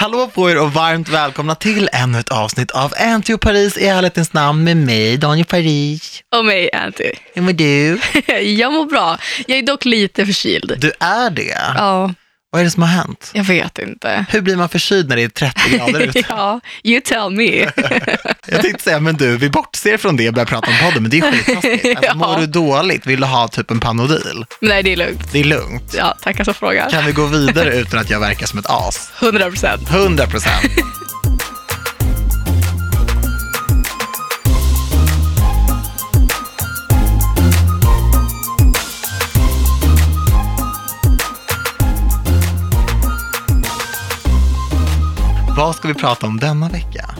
Hallå på er och varmt välkomna till ännu ett avsnitt av Anty Paris i ärlighetens namn med mig, Daniel Paris. Och mig, Anty. Hur mår du? Jag mår bra. Jag är dock lite förkyld. Du är det? Ja, Vad är det som har hänt? jag vet inte. Hur blir man förkyld när det är 30 grader ute? ja, you tell me. Jag tänkte säga, men du, vi bortser från det och börjar prata om podden, men det är skittaskigt. Alltså, Ja. Mår du dåligt? Vill du ha typ en Panodil? Nej, det är lugnt. Det är lugnt. Ja, tackar som frågar. Kan vi gå vidare utan att jag verkar som ett as? 100 procent. 100 procent. Vad ska vi prata om denna vecka?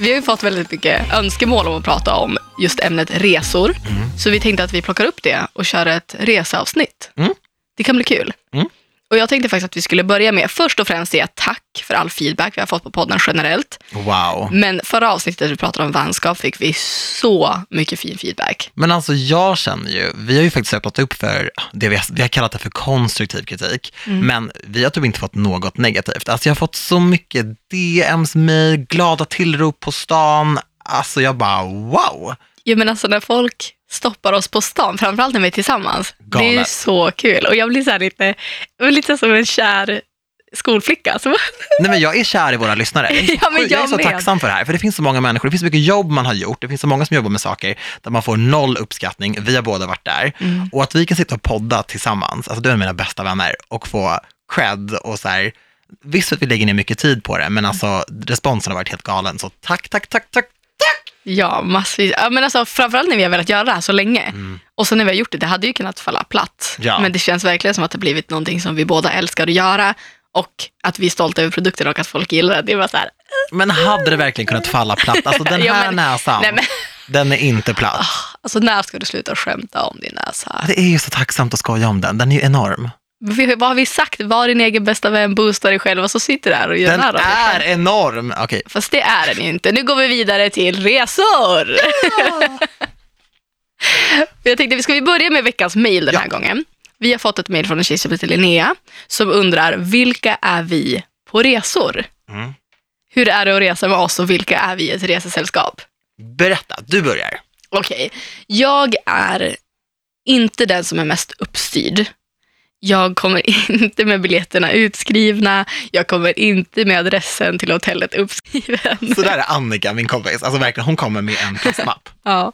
Vi har ju fått väldigt mycket önskemål om att prata om just ämnet resor. Så vi tänkte att vi plockar upp det och kör ett reseavsnitt. Mm. Det kan bli kul. Mm. Och jag tänkte faktiskt att vi skulle börja med först och främst säga tack för all feedback vi har fått på podden generellt. Wow. Men förra avsnittet vi pratade om vänskap fick vi så mycket fin feedback. Men alltså jag känner ju, vi har ju faktiskt öppnat upp för det vi har, vi har kallat det för konstruktiv kritik, men vi har typ inte fått något negativt. Alltså jag har fått så mycket DMs, mejl, glada tillrop på stan. Alltså jag bara wow. Ja, men alltså när folk stoppar oss på stan, framförallt när vi är tillsammans. Det är Galet. så kul. Och jag blir så här lite, lite som en kär skolflicka. Så, Nej men jag är kär i våra lyssnare. Jag är, Ja, men jag är jag så med. tacksam för det här, för det finns så många människor, det finns så mycket jobb man har gjort, det finns så många som jobbar med saker där man får noll uppskattning, vi har båda varit där. Mm. Och att vi kan sitta och podda tillsammans, alltså du är en av mina bästa vänner, och få cred och så här, visst att vi lägger ner mycket tid på det, men alltså responsen har varit helt galen, så tack, tack, tack, tack. Ja, massvis. Ja, men alltså, framförallt när vi har velat göra det här så länge. Mm. Och så när vi har gjort det, det hade ju kunnat falla platt. Ja. Men det känns verkligen som att det har blivit någonting som vi båda älskar att göra. Och att vi är stolta över produkten och att folk gillar det. Det var så här, Men hade det verkligen kunnat falla platt? Alltså den här Ja, men- näsan, nej men, den är inte platt. alltså när ska du sluta skämta om din näsa? Det är ju så tacksamt att skoja om den, den är ju enorm. Vad har vi sagt? Var din egen bästa vän, boosta dig själv och så sitter du där och gör Den dig är enorm. Okej, Fast det är den ju inte. Nu går vi vidare till resor. Jag tänkte, ska vi börja med veckans mejl den här Ja. gången? Vi har fått ett mejl från en tjej som heter Linnea som undrar, vilka är vi på resor? Mm. Hur är det att resa med oss och vilka är vi i ett resesällskap? berätta, du börjar. Okej, jag är inte den som är mest uppstyrd. Jag kommer inte med biljetterna utskrivna. Jag kommer inte med adressen till hotellet uppskriven. Så där är Annika, min kompis. Alltså verkligen, hon kommer med en plastmapp. Ja.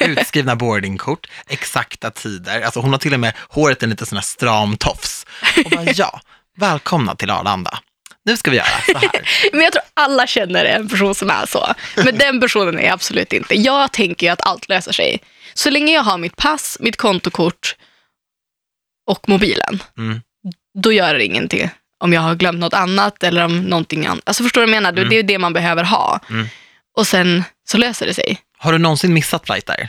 Utskrivna boardingkort, exakta tider. Alltså hon har till och med håret en lite sån här stram tofs. Och bara, ja, välkomna till Arlanda. Nu ska vi göra så här. Men jag tror alla känner en person som är så. Men den personen är jag absolut inte. Jag tänker ju att allt löser sig. Så länge jag har mitt pass, mitt kontokort och mobilen, Mm. då gör det ingenting om jag har glömt något annat eller om någonting annat. Alltså förstår du vad jag menar? Mm. Det är ju det man behöver ha. Mm. Och sen så löser det sig. Har du någonsin missat flighter?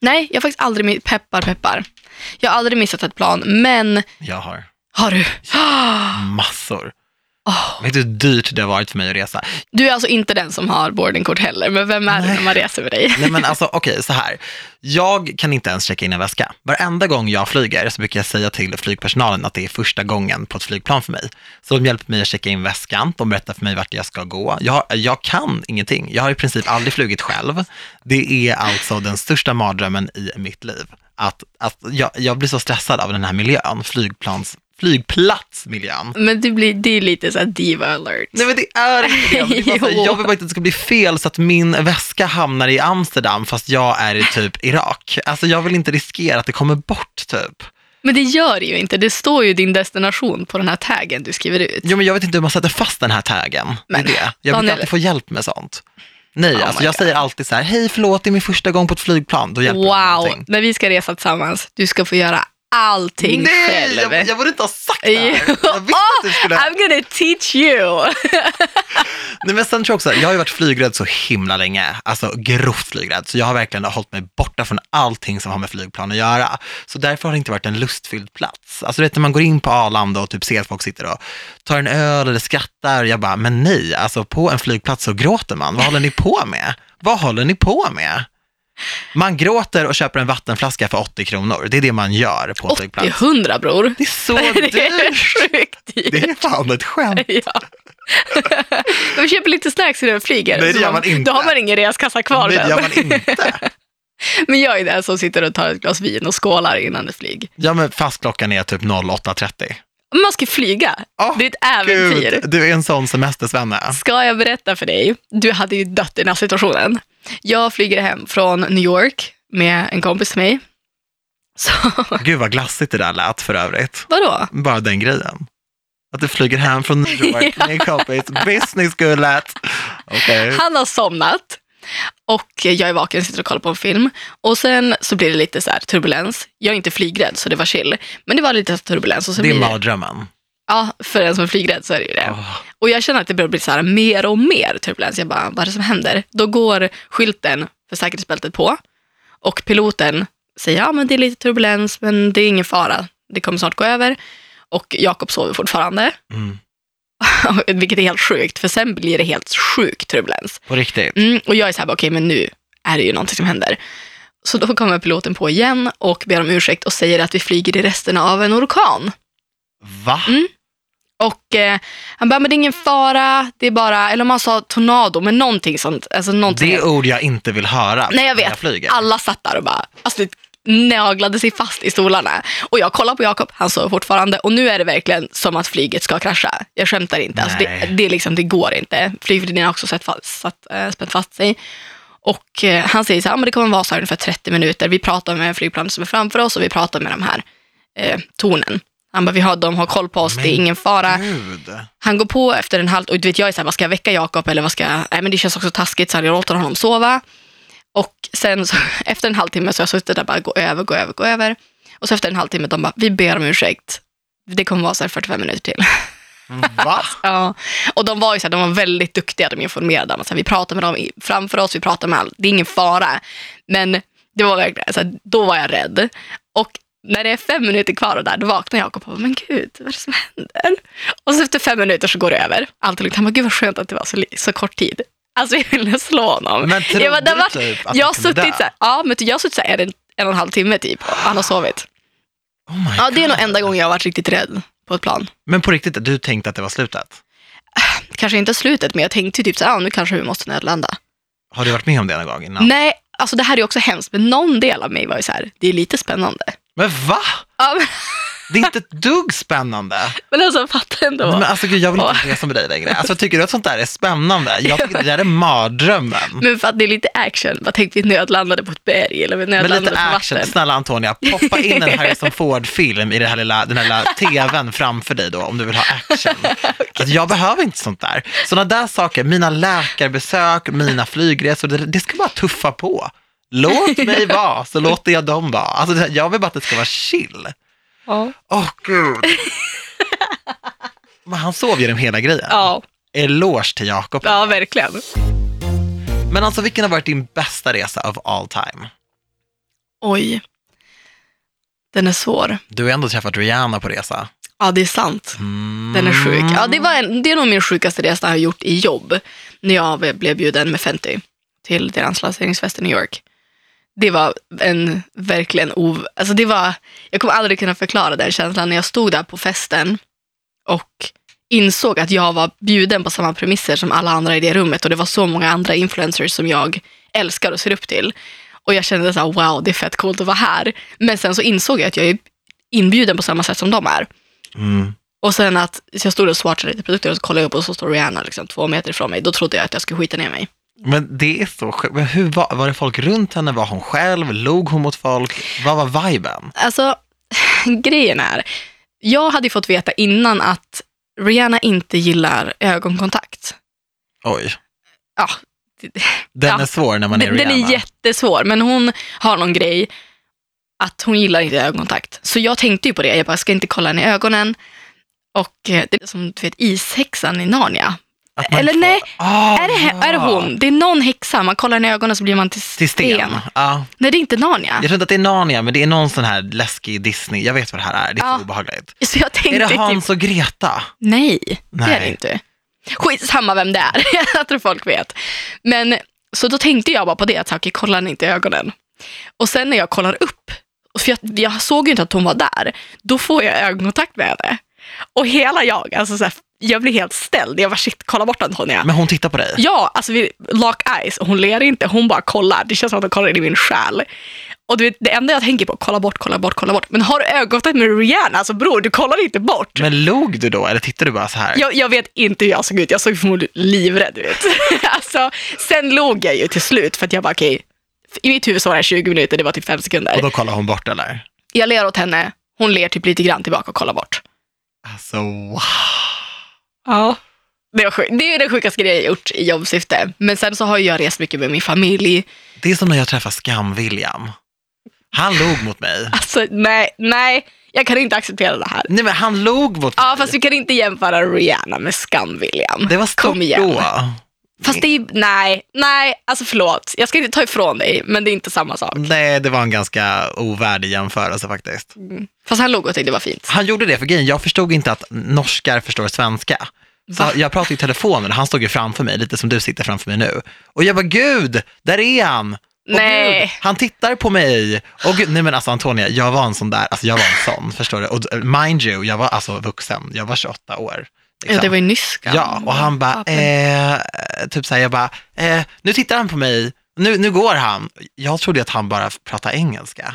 Nej, jag har faktiskt aldrig, mi- peppar peppar. Jag har aldrig missat ett plan, men Jag har har du? massor. Åh. Vet du hur dyrt det har varit för mig att resa? Du är alltså inte den som har boardingkort heller, men vem är det Nej. när man reser med dig? Nej men alltså okej, så här. Jag kan inte ens checka in en väska. Varenda gång jag flyger så brukar jag säga till flygpersonalen att det är första gången på ett flygplan för mig. Så de hjälper mig att checka in väskan, de berättar för mig vart jag ska gå. Jag, jag kan ingenting. Jag har i princip aldrig flugit själv. Det är alltså den största mardrömmen i mitt liv. Att, att jag, jag blir så stressad av den här miljön, flygplans, flygplatsmiljön. Men det, blir, det är lite så här diva alert. Nej men det är inte det. Är jag vill bara inte att det ska bli fel så att min väska hamnar i Amsterdam fast jag är i typ Irak. Alltså jag vill inte riskera att det kommer bort typ. Men det gör det ju inte. Det står ju din destination på den här taggen du skriver ut. Jo men jag vet inte hur man sätter fast den här taggen. Men, det är det. Jag brukar alltid få hjälp med sånt. Nej, Oh alltså jag God. säger alltid så här, hej förlåt det är min första gång på ett flygplan. Då hjälper Wow, när vi ska resa tillsammans, du ska få göra allting Nej, själv. jag, jag borde inte ha sagt det här. Jag visste att du skulle... I'm gonna teach you. Nej, men sen tror jag också, jag har ju varit flygrädd så himla länge, alltså grovt flygrädd, så jag har verkligen hållit mig borta från allting som har med flygplan att göra. Så därför har det inte varit en lustfylld plats. Alltså du vet när man går in på Arlanda och typ ser att folk sitter och tar en öl eller skrattar, jag bara, men nej, alltså på en flygplats så gråter man. Vad håller ni på med? Vad håller ni på med? Man gråter och köper en vattenflaska för 80 kronor. Det är det man gör på en 80 flygplats. 100 bror. Det är så Det är dyrt. sjukt dyrt. Det är fan ett skämt. Ja. De köper lite snacks innan de flyger. Nej, det gör man inte. Då har man ingen reskassa kvar Nej, det gör man inte. Men jag är den som sitter och tar ett glas vin och skålar innan ett flyg. Ja, men fast klockan är typ 08.30. Man ska flyga. Åh, det är ett äventyr. Gud, du är en sån semestersvenne. Ska jag berätta för dig? Du hade ju dött i den här situationen. Jag flyger hem från New York med en kompis till mig. Så, Gud vad glassigt det där lät för övrigt. vadå? Bara den grejen. Att du flyger hem från New York med en kompis. Business gullet. Okej. Han har somnat och jag är vaken och sitter och kollar på en film. Och sen så blir det lite så här turbulens. Jag är inte flygrädd så det var chill. Men det var lite turbulens. Och så Det är blir mardrömmen. ja, för en som är flygrädd så är det ju det. Åh. Och jag känner att det börjar bli så här mer och mer turbulens. Jag bara, vad är det som händer? Då går skylten för säkerhetsbältet på och piloten säger, ja men det är lite turbulens men det är ingen fara. Det kommer snart gå över. Och Jakob sover fortfarande, Mm. vilket är helt sjukt, för sen blir det helt sjuk turbulens. På riktigt. Mm, och jag är så här, okej men nu är det ju någonting som händer. Så då kommer piloten på igen och ber om ursäkt och säger att vi flyger i resten av en orkan. Va? Mm. Och eh, han bara, men det är ingen fara, det är bara, eller om han sa tornado, men någonting sånt. Alltså någonting. Det är ord jag inte vill höra Nej jag vet, jag flyger. alla satt där och bara, alltså det naglade sig fast i stolarna. Och jag kollar på Jakob, han sover fortfarande och nu är det verkligen som att flyget ska krascha. Jag skämtar inte, alltså det, det, är liksom, det går inte. Flygvärdinnan har också sett fast, satt, äh, spänt fast sig. Och eh, han säger så här, "Ja, men det kommer vara så här ungefär 30 minuter. Vi pratar med flygplanet som är framför oss och vi pratar med de här eh, tornen. Han bara, vi har, de har koll på oss, det är Men ingen fara. Gud. Han går på efter en halv, och du vet jag är så här, vad ska jag väcka Jakob eller vad ska jag, nej men det känns också taskigt så jag låter honom sova. Och sen så, efter en halvtimme så har jag suttit där bara gå över, gå över, gå över. Och så efter en halvtimme, de bara, vi ber om ursäkt. Det kommer vara så här 45 minuter till. Va? Ja. Och de var ju så här, de var väldigt duktiga, de informerade. så här, vi pratar med dem framför oss, vi pratar med alla, det är ingen fara. Men det var verkligen, så här, då var jag rädd. Och när det är fem minuter kvar och där, då vaknar Jakob och bara, men gud, vad är det som händer? Och så efter fem minuter så går det över. Allt är lugnt. Han bara, gud vad skönt att det var så, så kort tid. Alltså jag ville slå honom. Men trodde jag bara, det du var, typ att jag suttit så här, ja, men jag har suttit så här en, en och en halv timme typ och han har sovit. Oh my Ja, det är nog enda gången jag har varit riktigt rädd på ett plan. Men på riktigt, du tänkte att det var slutet? Kanske inte slutet, men jag tänkte typ så här, ja, nu kanske vi måste nödlanda. Har du varit med om det någon gång innan? Nej, alltså det här är också hemskt, men någon del av mig var ju så här, det är lite spännande. Men va? Ja, men, Det är inte ett dugg spännande. men alltså fatta ändå. Men alltså gud, jag vill inte resa med dig längre. Alltså tycker du att sånt där är spännande? Jag tycker det där är mardrömmen. Men för att det är lite action, vad tänkte vi nödlandade på ett berg eller vi Men nödlandade lite på action. vatten? Snälla Antonia, poppa in en Harrison Ford-film i det här lilla, den här lilla tvn framför dig då, om du vill ha action. Alltså, jag behöver inte sånt där. Sådana där saker, mina läkarbesök, mina flygresor, det, det ska bara tuffa på. Låt mig vara, så låter jag dem vara. Alltså, jag vill bara att det ska vara chill. Ja. Åh gud. Men han sov genom hela grejen. Ja, Eloge till Jakob. ja, verkligen. Men alltså vilken har varit din bästa resa of all time? Oj. Den är svår. Du har ändå träffat Rihanna på resa. Ja, det är sant. Mm. Den är sjuk. Ja, det, var en, det är nog min sjukaste resa jag har gjort i jobb. När jag blev bjuden med Fenty till deras lanseringsfest i New York. Det var en verkligen ov... Alltså det var, jag kommer aldrig kunna förklara den känslan när jag stod där på festen och insåg att jag var bjuden på samma premisser som alla andra i det rummet och det var så många andra influencers som jag älskar och ser upp till. Och jag kände så här, wow, det är fett coolt att vara här. Men sen så insåg jag att jag är inbjuden på samma sätt som de är. Mm. Och sen att jag stod och swatchade lite produkter och så kollade jag upp och så står Rihanna liksom två meter ifrån mig. Då trodde jag att jag skulle skita ner mig. Men det är så. Men hur var, var det folk runt henne? Var hon själv? Log hon mot folk? Vad var viben? Alltså, grejen är, jag hade fått veta innan att Rihanna inte gillar ögonkontakt. Oj. Ja, Den Ja. är svår när man är den, den Rihanna. är jättesvår, men hon har någon grej att hon gillar inte ögonkontakt. Så jag tänkte ju på det, jag bara, ska inte kolla henne i ögonen. Och eh, det är som du vet ishäxan i Narnia. Eller får- nej, Ah, Är det, är det hon? Det är någon häxa, man kollar henne i ögonen så blir man till sten. Till sten. Ja. Nej, det är inte Narnia. Jag tror inte att det är Narnia, men det är någon sån här läskig Disney. Jag vet vad det här är. Det är Ja. så obehagligt. Så jag tänkte Är det typ, Hans och Greta? nej, det är Nej. det inte. Skitsamma vem det är, jag tror folk vet. Men så då tänkte jag bara på det, att okej, kolla henne inte i ögonen. Och sen när jag kollar upp, för jag, jag såg ju inte att hon var där, då får jag ögonkontakt med henne. Och hela jag, alltså så här, jag blir helt ställd. Jag bara shit, kolla bort Antonia. Men hon tittar på dig. Ja, alltså vi lock eyes och hon ler inte, hon bara kollar. Det känns som att hon kollar in i min själ. Och du vet, det enda jag tänker på, kolla bort, kolla bort, kolla bort. Men har du ögonkontakt med Rihanna, alltså bror, du kollar inte bort. Men log du då eller tittade du bara så här? Jag, jag vet inte hur jag såg ut, jag såg förmodligen livrädd ut. alltså, sen låg jag ju till slut för att jag bara okej, i mitt huvud så var det här 20 minuter, det var typ 5 sekunder. Och då kollar hon bort eller? Jag ler åt henne, hon ler typ lite grann tillbaka och kollar bort. Alltså wow. Ja. Det, var sjuk. det är den sjukaste grejen jag gjort i jobbsyfte. Men sen så har jag rest mycket med min familj. Det är som när jag träffar Skam-William. Han log mot mig. Alltså nej, nej, jag kan inte acceptera det här. Nej men han log mot mig. Ja, fast vi kan inte jämföra Rihanna med Skam-William. Det var stort Kom igen. då. Fast det är, nej, nej, alltså förlåt. Jag ska inte ta ifrån dig, men det är inte samma sak. Nej, det var en ganska ovärdig jämförelse faktiskt. Fast han låg och tyckte det var fint. Han gjorde det för grejen, jag förstod inte att norskar förstår svenska. Så jag pratade i telefonen han stod ju framför mig, lite som du sitter framför mig nu. Och jag bara, gud, där är han! Och Nej. Gud, han tittar på mig. Och gud, nej men alltså Antonia, jag var en sån där, alltså jag var en sån, förstår du? Och eh, mind you, jag var alltså vuxen, jag var 28 år. Ja, liksom. det var ju nyss. Skam. Ja, och han bara, eh, typ såhär, jag bara, eh, nu tittar han på mig, nu, nu går han. Jag trodde att han bara pratade engelska.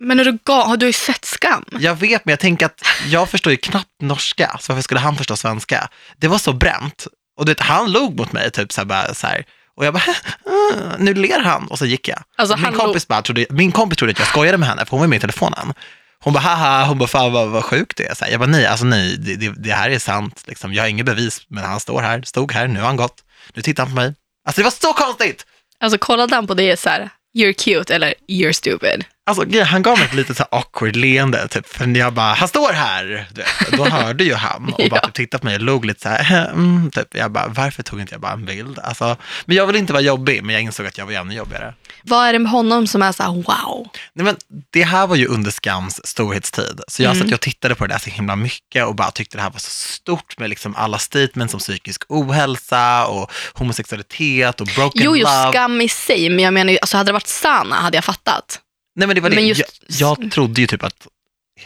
Men är du gal? Har du ju sett Skam? Jag vet, men jag tänker att jag förstår ju knappt norska, så varför skulle han förstå svenska? Det var så bränt. Och du vet, han log mot mig, typ så här, bara, så här. Och jag bara, "Ah, nu ler han. Och så gick jag. Alltså, min, kompis bara, trodde, min kompis trodde att jag skojade med henne, för hon var med i telefonen. Hon bara, haha, hon bara, fan vad, vad sjukt det är. Så här, jag bara, nej, alltså nej, det, det, det här är sant. Liksom, jag har inget bevis, men han står här, stod här, nu har han gått. Nu tittar han på mig. Alltså det var så konstigt! Alltså kollade han på det så här, you're cute eller you're stupid? Alltså, han gav mig ett lite så awkward leende, typ. För jag bara, han står här! Då hörde ju han och bara Ja. typ, tittade på mig och log lite så här, mm, typ. Jag bara, varför tog inte jag bara en bild? Alltså, men jag vill inte vara jobbig, men jag insåg att jag var ännu jobbigare. Vad är det med honom som är så här, wow? Nej, men det här var ju under Skams storhetstid, så jag Mm. satt och tittade på det där så himla mycket och bara tyckte det här var så stort med liksom alla statements om psykisk ohälsa och homosexualitet och broken Jo, jo, love. skam i sig, men jag menar ju, alltså hade det varit Sana hade jag fattat. Nej, men det var det. Just- Jag, jag trodde ju typ att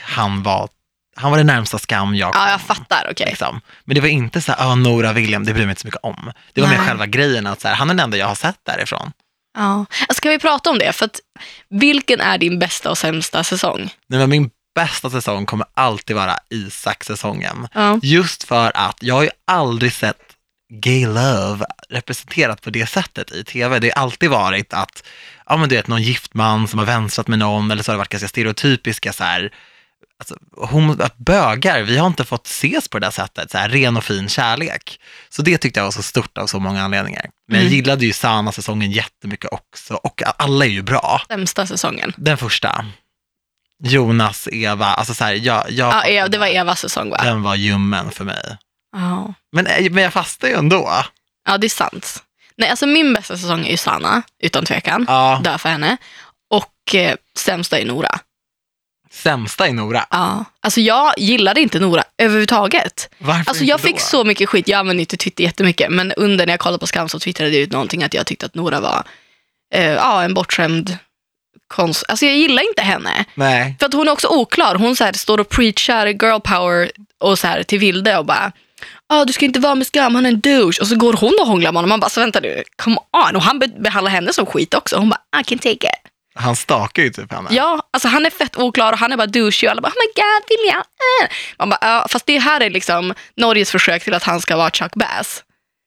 han var, han var det närmsta Skam jag Ja, jag kom. fattar, okej. Liksom. Men det var inte så här, "Ah, Nora William, det bryr mig inte så mycket om. Det var mer Nej. själva grejen att så här, han är den enda jag har sett därifrån. Ja. Alltså, ska vi prata om det? För att, vilken är din bästa och sämsta säsong? Nej, men min bästa säsong kommer alltid vara Isak-säsongen. Ja. Just för att jag har ju aldrig sett gay love representerat på det sättet i tv. Det har alltid varit att, ja men du vet, någon gift man som har vänstrat med någon, eller så har det varit ganska stereotypiska så här, alltså, homo, att bögar, vi har inte fått ses på det där sättet, så här ren och fin kärlek. Så det tyckte jag var så stort av så många anledningar. Men jag Mm. gillade ju Sana-säsongen jättemycket också, och alla är ju bra. Sämsta säsongen? Den första, Jonas, Eva, alltså så här, jag, jag Ja, Eva, det var Evas säsong va? den var ljummen för mig. Ja. Men, eh, men jag fastnar ju ändå. ja, det är sant. Nej, alltså min bästa säsong är ju Sana, utan tvekan. Ja, Dö för henne. Och eh, sämsta är Nora. sämsta är Nora. Ja. Alltså jag gillade inte Nora överhuvudtaget. Varför Alltså inte jag fick då? så mycket skit, jag använder inte Twitter jättemycket, men under när jag kollade på Skam så twittrade jag ut någonting att jag tyckte att Nora var eh, ja, en bortskämd konst. Alltså jag gillar inte henne. Nej. För att hon är också oklar. Hon så här, står och preachar girl power och så här, till Vilde och bara ah, du ska inte vara med Skam, han är en douche. Och så går hon och hånglar med honom. Man bara, så vänta nu, come on. Och han be- behandlar henne som skit också. Hon bara, I can take it. Han stakar ju typ henne. Ja, alltså han är fett oklar och han är bara douchey och alla bara, oh my god, Vilja. Äh. Man bara, ja, fast det här är liksom Norges försök till att han ska vara Chuck Bass.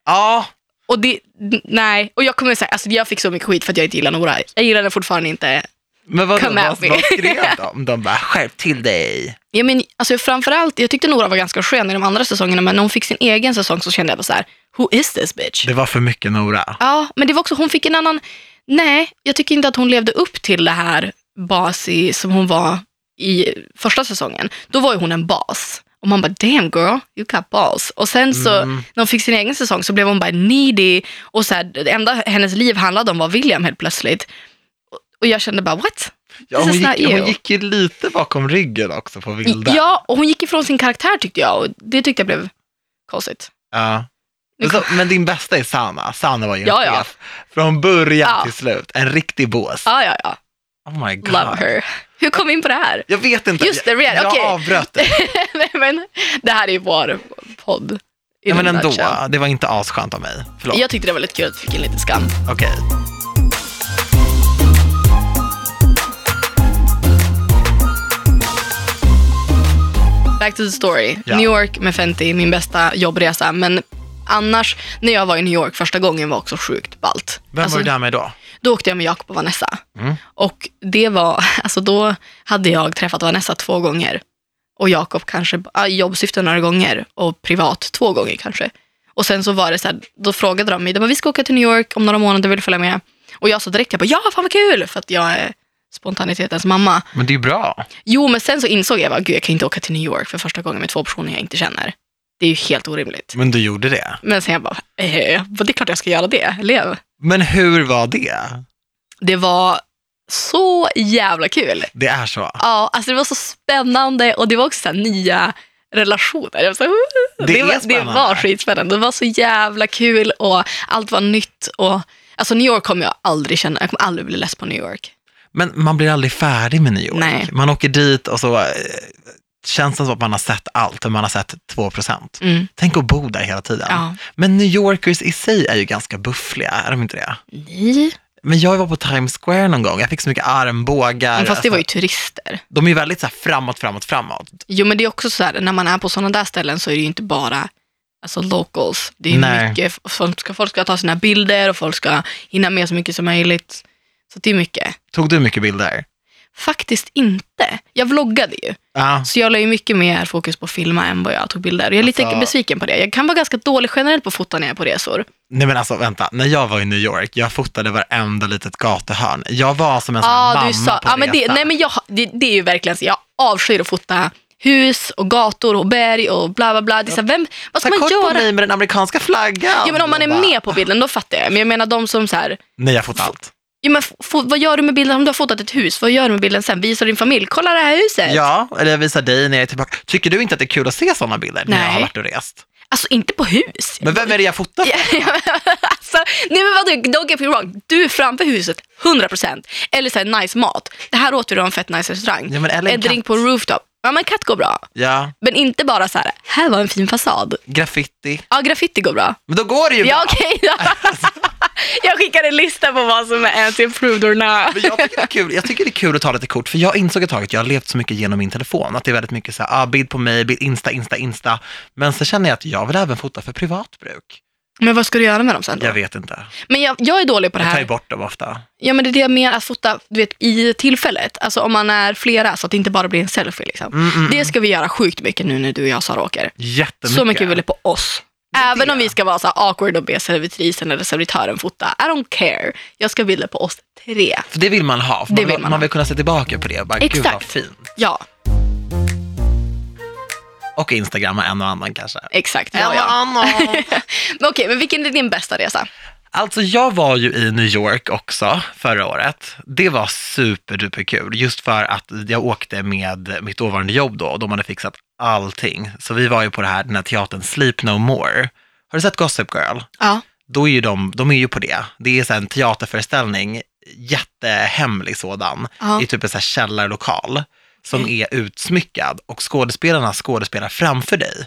Ja, Och det, nej, och jag kommer säga, alltså jag fick så mycket skit för att jag inte gillar Nora. Jag gillar den fortfarande inte. Men vad, Come vad, vad skrev de? De bara, skärp till dig. Jag, men, alltså framförallt, jag tyckte Nora var ganska skön i de andra säsongerna, men när hon fick sin egen säsong så kände jag bara så här, who is this bitch? Det var för mycket Nora. Ja, men det var också, hon fick en annan, nej, jag tycker inte att hon levde upp till det här basi som hon var i första säsongen. Då var ju hon en bas. Och man bara, damn girl, you got balls. Och sen så, Mm. när hon fick sin egen säsong så blev hon bara needy. Och så här, det enda hennes liv handlade om var William helt plötsligt. Och- jag kände bara, what? Ja, hon, gick, hon gick ju lite bakom ryggen också på Vilda. Ja, och hon gick ifrån sin karaktär tyckte jag. Och det tyckte jag blev konstigt. Ja. Men, så, men din bästa är Sana. Sana var ju en Ja, ja. chef från början Ja. till slut. En riktig bås. Ja, ja, ja. Oh my god. Love her. Hur kom vi in på det här? Jag vet inte. Just det, jag, jag avbröt dig. Nej, men det här är ju vår podd. Ja, men en ändå, det var inte asskönt av mig. Förlåt. Jag tyckte det var lite kul att vi fick en liten skam. Okej. Back to the story. Ja. New York med Fenty, min bästa jobbresa. Men annars, när jag var i New York första gången var också sjukt ballt. Vem Alltså, var du där med då? Då åkte jag med Jakob och Vanessa. Mm. Och det var, alltså då hade jag träffat Vanessa två gånger. Och Jakob kanske, jobbsyfte några gånger och privat två gånger kanske. Och sen så var det så här, då frågade de mig, de bara, vi ska åka till New York om några månader, vill du följa med? Och jag sa direkt, jag bara, ja fan vad kul, för att jag är spontanitetens mamma. Men det är ju bra. Jo, men sen så insåg jag, gud jag kan inte åka till New York för första gången med två personer jag inte känner. Det är ju helt orimligt. Men du gjorde det. Men sen jag bara, eh, det är klart jag ska göra det, lev. Men hur var det? Det var så jävla kul. Det är så. Ja, alltså det var så spännande och det var också så nya relationer. Jag var så, Det är var, det var skitspännande. Det var så jävla kul och allt var nytt. Och, alltså New York kommer jag aldrig känna, jag kommer aldrig bli less på New York. Men man blir aldrig färdig med New York. Nej. Man åker dit och så eh, känns det som att man har sett allt, men man har sett 2 procent. Mm. Tänk att bo där hela tiden. Ja. Men New Yorkers i sig är ju ganska buffliga, är de inte det? Nej, Men jag var på Times Square någon gång, jag fick så mycket armbågar. men fast det var ju Alltså, turister. De är ju väldigt så här framåt, framåt, framåt. Jo, men det är också så här, när man är på sådana där ställen så är det ju inte bara alltså locals. Det är Nej. mycket, folk ska, folk ska ta sina bilder och folk ska hinna med så mycket som möjligt. Så det är mycket. Tog du mycket bilder? Faktiskt inte. Jag vloggade ju. Ja. Så jag la ju mycket mer fokus på att filma än vad jag tog bilder. Och jag är lite Alltså- besviken på det. Jag kan vara ganska dålig generellt på att fota när jag är på resor. Nej men alltså vänta, när jag var i New York, jag fotade varenda litet gatuhörn. Jag var som en sån Ja, mamma sa, på ja, men det, nej, men jag, det, det är ju verkligen så. Jag avskyr att fota hus och gator och berg och bla bla bla. Det är så här, vem, vad ska Ta man kort göra? på mig med den amerikanska flaggan. Ja, men om man är med på bilden, då fattar jag. Men jag menar de som så här, Nej, jag fotade allt. Ja, men vad gör du med bilden om du har fotat ett hus? Vad gör du med bilden sen? Visar din familj, kolla det här huset. Ja, eller jag visar dig när jag är tillbaka. Tycker du inte att det är kul att se sådana bilder när jag Nej. har varit och rest? Alltså inte på hus. Men vem är det jag fotar? Ja, alltså, nej men vadå, don't get me wrong. Du är framför huset, 100%. Eller så här, nice mat. Det här åt du av en fett nice restaurang. Ja, en en drink på rooftop. Ja men katt går bra. Ja, Men inte bara så här, här var en fin fasad. graffiti. Ja, graffiti går bra. Men då går det ju Ja bra. okej då. Jag skickar en lista på vad som är anti-approved or not. Men jag tycker, det är kul. jag tycker det är kul att ta lite kort, för jag insåg ett tag att jag har levt så mycket genom min telefon, att det är väldigt mycket så här, ah, bild på mig, bild, insta, insta, insta. Men så känner jag att jag vill även fota för privat bruk. Men vad ska du göra med dem sen då? Jag vet inte. Men jag, jag är dålig på det Jag tar ju här. bort dem ofta. Ja men det är det jag menar, att fota du vet, i tillfället. Alltså om man är flera så att det inte bara blir en selfie. Liksom. Mm, mm, Det ska vi göra sjukt mycket nu när du och jag Sara åker. Jättemycket. Så mycket vill på oss. Även om vi ska vara så awkward och be servitrisen eller servitören fota. I don't care. Jag ska bilda på oss tre. För det vill man ha. För Det man, vill man man ha. vill kunna se tillbaka på det och bara, gud vad Exakt. fint. Ja, Och Instagramma en och annan kanske. exakt. En Ja, och annan. Men okej, men vilken är din bästa resa? Alltså jag var ju i New York också förra året. Det var superduper kul, just för att jag åkte med mitt dåvarande jobb då och de hade fixat allting. Så vi var ju på det här, den här teatern Sleep No More. Har du sett Gossip Girl? Ja. Då är ju de, de är ju på det. Det är så en teaterföreställning, jättehemlig sådan, Ja. i typ en så här källarlokal som är utsmyckad och skådespelarna skådespelar framför dig.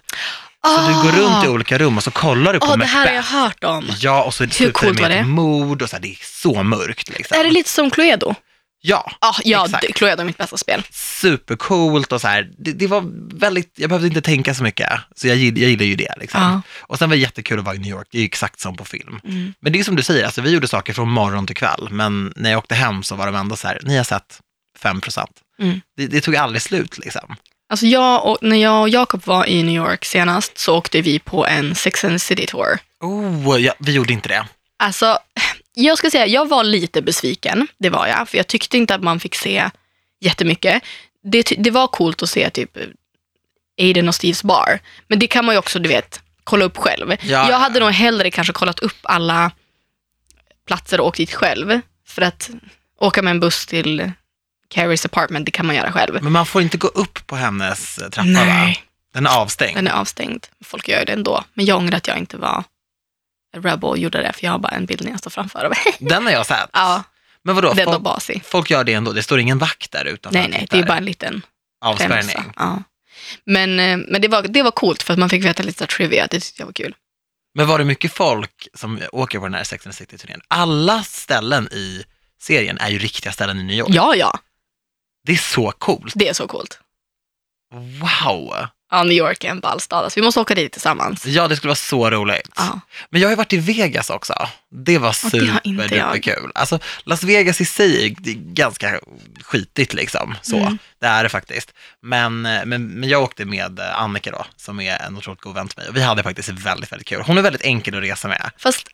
Så du går runt i olika rum och så kollar du på Åh, Ah. det här har jag Macbeth. hört om. Ja, och så slutar coolt det var med det? mord och så här, det är så mörkt. Liksom. Är det lite som Cluedo? Ja, Ah, ja, Exakt. Cluedo är mitt bästa spel. supercoolt och så här. Det, det var väldigt, jag behövde inte tänka så mycket, så jag, jag gillar ju det. Liksom. Ja. Och sen var det jättekul att vara i New York, det är ju exakt som på film. Mm. Men det är som du säger, alltså, vi gjorde saker från morgon till kväll, men när jag åkte hem så var de ändå så här, ni har sett 5 procent. Mm. Det, det tog aldrig slut liksom. Alltså jag och, när jag och Jakob var i New York senast så åkte vi på en Sex and the City tour. Oh, ja, vi gjorde inte det. Alltså, jag ska säga, jag var lite besviken, det var jag, för jag tyckte inte att man fick se jättemycket. Det, det var coolt att se typ Aiden och Steves bar, men det kan man ju också, du vet, kolla upp själv. Ja. Jag hade nog hellre kanske kollat upp alla platser och åkt dit själv, för att åka med en buss till Carries apartment, det kan man göra själv. Men man får inte gå upp på hennes eh, trappa va? Nej, Den är avstängd. den är avstängd. Folk gör det ändå, men jag ångrar att jag inte var Rebel gjorde det, för jag har bara en bild när jag står framför. Och Den har jag sett. ja, Men vadå, den folk, basig. folk gör det ändå? Det står ingen vakt där utanför? Nej, nej, det är bara en liten Avspärrning. Ja. Men, eh, men det, var, det var coolt för att man fick veta lite trivia. Det tyckte jag var kul. Men var det mycket folk som åker på den här Sex and the City-turnén? Alla ställen i serien är ju riktiga ställen i New York. Ja, ja, Det är så coolt. det är så coolt. Wow! Ja, New York är en ball stad. Alltså, vi måste åka dit tillsammans. Ja, det skulle vara så roligt. Ja. Men jag har ju varit i Vegas också. Det var superduperkul. Alltså, Las Vegas i sig är ganska skitigt liksom. Så, Mm. det är det faktiskt. Men, men, men jag åkte med Annika då, som är en otroligt god vän till mig. Och vi hade faktiskt väldigt, väldigt kul. Hon är väldigt enkel att resa med. Fast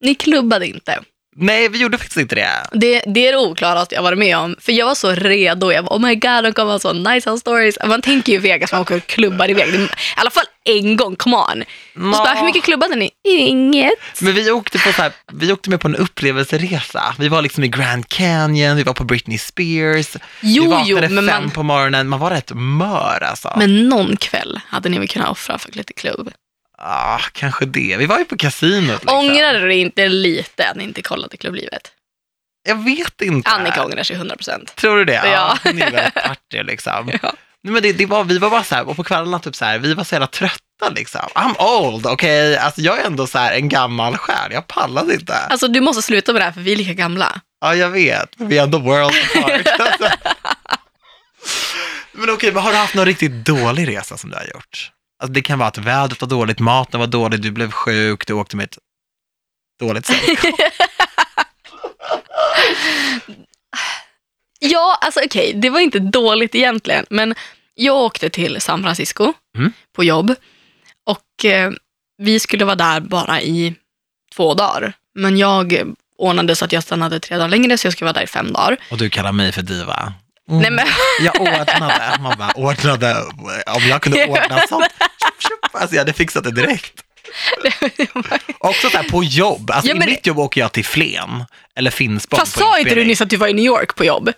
ni klubbade inte. Nej, vi gjorde faktiskt inte det. Det, det är det oklaraste jag varit med om. För jag var så redo. Jag var oh my god, de kommer ha så nice house stories. Man tänker ju Vegas, man åker och klubbar iväg. I alla fall en gång, come on. Och så bara, hur mycket klubbade ni? Inget. Men vi åkte, på så här, vi åkte med på en upplevelseresa. Vi var liksom i Grand Canyon, vi var på Britney Spears. vi Jo, vaknade jo, men, fem man, på morgonen. Man var rätt mör alltså. men någon kväll hade ni väl kunnat offra för lite klubb. Ah, kanske det. Vi var ju på kasinot. Liksom. Ångrar du dig inte lite att ni inte kollade Klubblivet? Jag vet inte. Annika ångrar sig 100%. Tror du det? Ja. Ja. Hon väldigt partig liksom. Ja. Nej, men det, det var, vi var bara så här, och på kvällarna typ så här, vi var så jävla trötta liksom. I'm old, okej? Alltså jag är ändå så här en gammal själ, jag pallade inte. Alltså du måste sluta med det här för vi är lika gamla. Ja, jag vet. Vi är ändå world apart. Alltså. men okej, men har du haft någon riktigt dålig resa som du har gjort? Alltså det kan vara att vädret var dåligt, maten var dålig, du blev sjuk, du åkte med ett dåligt sällskap. Ja, alltså okej, det var inte dåligt egentligen, men jag åkte till San Francisco Mm. på jobb och eh, vi skulle vara där bara i två dagar. Men jag ordnade så att jag stannade tre dagar längre, så jag skulle vara där i fem dagar. Och du kallar mig för diva. Mm. Nej, men, Jag ordnade, bara ordnade, om jag kunde ordna sånt, alltså jag hade fixat det direkt. Också så på jobb, alltså Ja, i men- mitt jobb åker jag till Flen, eller Finspång fast sa inte du nyss att du var i New York på jobb?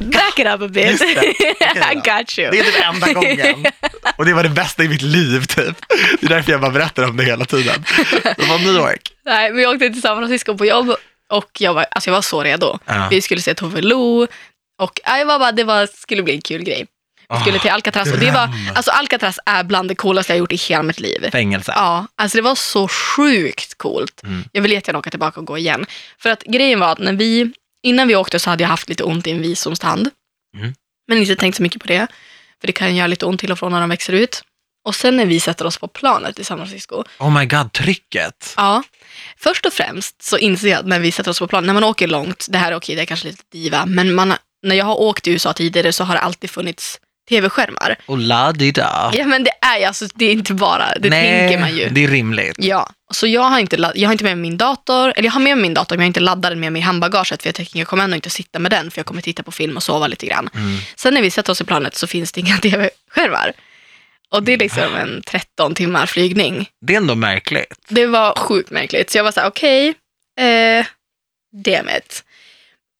Back it up a bit. I got you. Det är typ enda gången. Och det var det bästa i mitt liv typ. Det är därför jag bara berättar om det hela tiden. Det var New York. Nej, men jag åkte till San Francisco på jobb och jag var, alltså jag var så redo. Ja. Vi skulle se Tove Lo och ja, jag var bara, det var, skulle bli en kul grej. Vi skulle Åh, till Alcatraz och det var, alltså Alcatraz är bland det coolaste jag gjort i hela mitt liv. Fängelse. Ja, alltså det var så sjukt coolt. Mm. Jag vill jättegärna åka tillbaka och gå igen. För att grejen var att när vi, innan vi åkte så hade jag haft lite ont i en visdomstand. Mm. Men inte tänkt så mycket på det. För det kan göra lite ont till och från när de växer ut. Och sen när vi sätter oss på planet i San Francisco, Oh my god, trycket. Ja, först och främst så inser jag att när vi sätter oss på plan, när man åker långt, det här är okej, det är kanske lite diva, men man, när jag har åkt i USA tidigare så har det alltid funnits tv-skärmar. Och la di da. Ja men det är ju, alltså, det är inte bara, det tänker man ju. det är rimligt. Ja, så jag har, inte, jag har inte med mig min dator, eller jag har med mig min dator men jag har inte laddat den med mig i handbagaget för jag tänker jag kommer ändå inte sitta med den för jag kommer titta på film och sova lite grann. Mm. Sen när vi sätter oss i planet så finns det inga tv-skärmar. Och det är liksom en 13 timmar flygning. Det är ändå märkligt. Det var sjukt märkligt. Så jag var så här, okej, eh, damn it.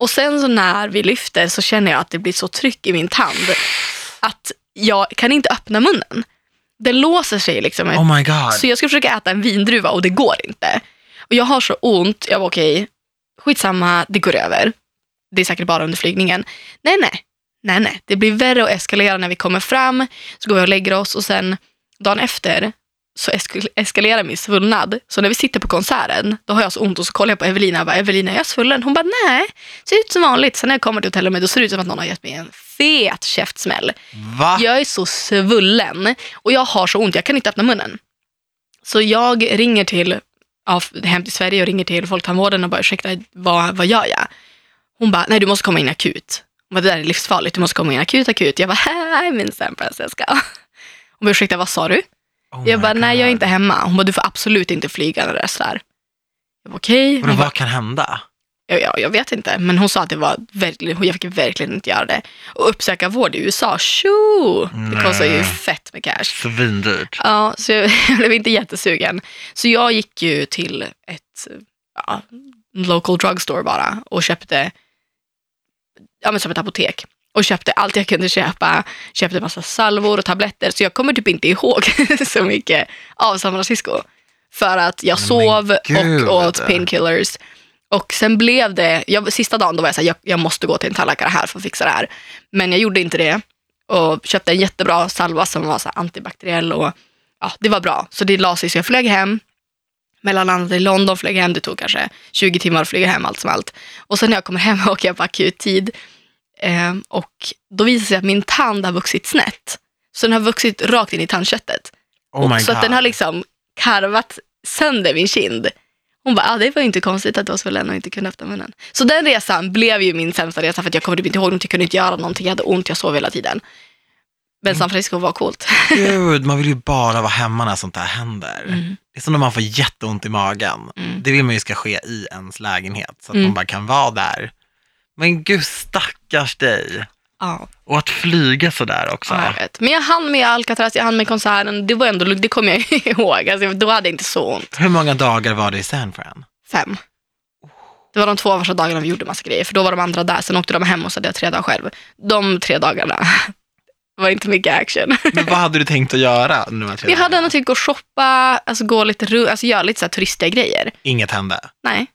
Och sen så när vi lyfter så känner jag att det blir så tryck i min tand att jag kan inte öppna munnen. Den låser sig liksom. Oh my god. Så jag ska försöka äta en vindruva och det går inte. Och jag har så ont, jag var okej, skitsamma, det går över. Det är säkert bara under flygningen. Nej, nej, nej, nej. Det blir värre och eskalera när vi kommer fram. Så går vi och lägger oss och sen dagen efter så esk- eskalerar min svullnad. Så när vi sitter på konserten, då har jag så ont och så kollar jag på Evelina och bara, Evelina är jag svullen? Hon bara, nej, ser ut som vanligt. Sen när jag kommer till hotellet, då ser det ut som att någon har gett mig en fet käftsmäll. Va? Jag är så svullen och jag har så ont, jag kan inte öppna munnen. Så jag ringer till, ja, hem till Sverige och ringer till Folktandvården och bara ursäkta, vad, vad gör jag? Hon bara, nej du måste komma in akut. Hon bara, det där är livsfarligt, du måste komma in akut, akut. Jag bara, in San Francisco. Hon bara, ursäkta, vad sa du? Oh Jag bara, nej jag är God. inte hemma. Hon bara, du får absolut inte flyga när det är sådär. Jag bara, okej. Vadå, Hon bara, vad kan hända? Ja, ja, jag vet inte, men hon sa att det var verkligen, jag fick verkligen inte göra det. Och uppsöka vård i USA, tjo! Det kostar ju fett med cash. Svindyrt. Ja, så jag blev inte jättesugen. Så jag gick ju till ett ja, local drugstore bara och köpte, ja men som ett apotek. Och köpte allt jag kunde köpa, köpte massa salvor och tabletter. Så jag kommer typ inte ihåg så mycket av San Francisco. För att jag Men sov gud. och åt painkillers. Och sen blev det, jag, sista dagen då var jag såhär, jag, jag måste gå till en tandläkare här för att fixa det här. Men jag gjorde inte det och köpte en jättebra salva som var så antibakteriell och ja, det var bra. Så det la sig så jag flög hem. Mellanlandade i London, flög hem, det tog kanske 20 timmar att flyga hem allt som allt. Och sen när jag kommer hem åker jag på akut tid. Eh, och då visar det sig att min tand har vuxit snett. Så den har vuxit rakt in i tandköttet. Oh så att den har liksom karvat sönder min kind. Hon bara, ah, det var ju inte konstigt att du var svullen och inte kunde öppna munnen. Så den resan blev ju min sämsta resa för att jag kommer typ inte ihåg någonting, jag kunde inte göra någonting, jag hade ont, jag sov hela tiden. Men San Francisco var coolt. Gud, man vill ju bara vara hemma när sånt här händer. Mm. Det är som när man får jätteont i magen. Mm. Det vill man ju ska ske i ens lägenhet, så att Mm. man bara kan vara där. Men gud, stackars dig. Ja, Och att flyga sådär också. ja, jag vet. Men jag hann med Alcatraz, jag hann med konserten, det var ändå det kommer jag ihåg. Alltså, då hade jag inte så ont. Hur många dagar var det i San Fran? Fem. Det var de två första dagarna vi gjorde massa grejer, för då var de andra där. Sen åkte de hem och så hade jag tre dagar själv. De tre dagarna var inte mycket action. Men vad hade du tänkt att göra här tre Vi hade nog tänkt gå och shoppa, alltså gå lite alltså göra lite så här turistiga grejer. Inget hände? Nej,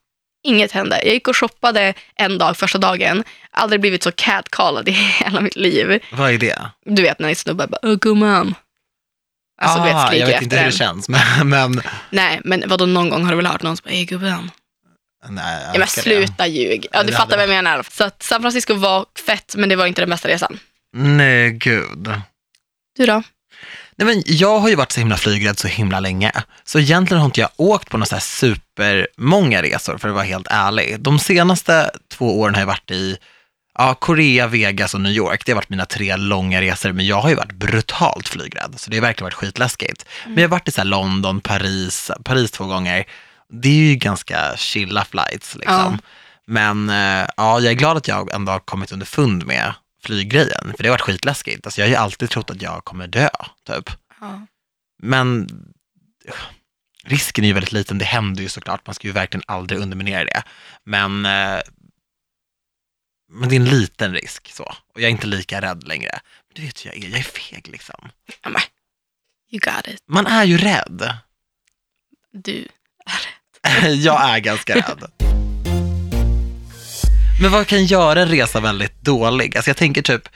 inget hände. Jag gick och shoppade en dag, första dagen. Aldrig blivit så catcallad i hela mitt liv. Vad är det? Du vet när en snubbe bara, "Åh, gumman. Alltså vet, Ah, skriker jag vet inte hur det känns, men, men Nej, men vadå någon gång har du väl hört någon som bara, hej gubben. nej, jag Ja men det. sluta ljug. Ja, du Det fattar vad jag menar. Så att San Francisco var fett, men det var inte den bästa resan. Nej, gud. Du då? Nej, men jag har ju varit så himla flygrädd så himla länge. Så egentligen har inte jag åkt på några så här supermånga resor, för att vara helt ärlig. De senaste två åren har jag varit i ja, Korea, Vegas och New York. Det har varit mina tre långa resor, men jag har ju varit brutalt flygrädd. Så det har verkligen varit skitläskigt. Men jag har varit i så London, Paris, Paris två gånger. Det är ju ganska chilla flights liksom. Men eh, ja, jag är glad att jag ändå har kommit underfund med flyggrejen, för det har varit skitläskigt. Alltså, jag har ju alltid trott att jag kommer dö, typ. Ja. Men risken är ju väldigt liten, det händer ju såklart, man ska ju verkligen aldrig underminera det. Men, eh, men det är en liten risk så, och jag är inte lika rädd längre. Men du vet hur jag är, jag är feg liksom. Men, you got it. Man är ju rädd. Du. jag är ganska rädd. Men vad kan göra en resa väldigt dålig? Alltså jag tänker typ,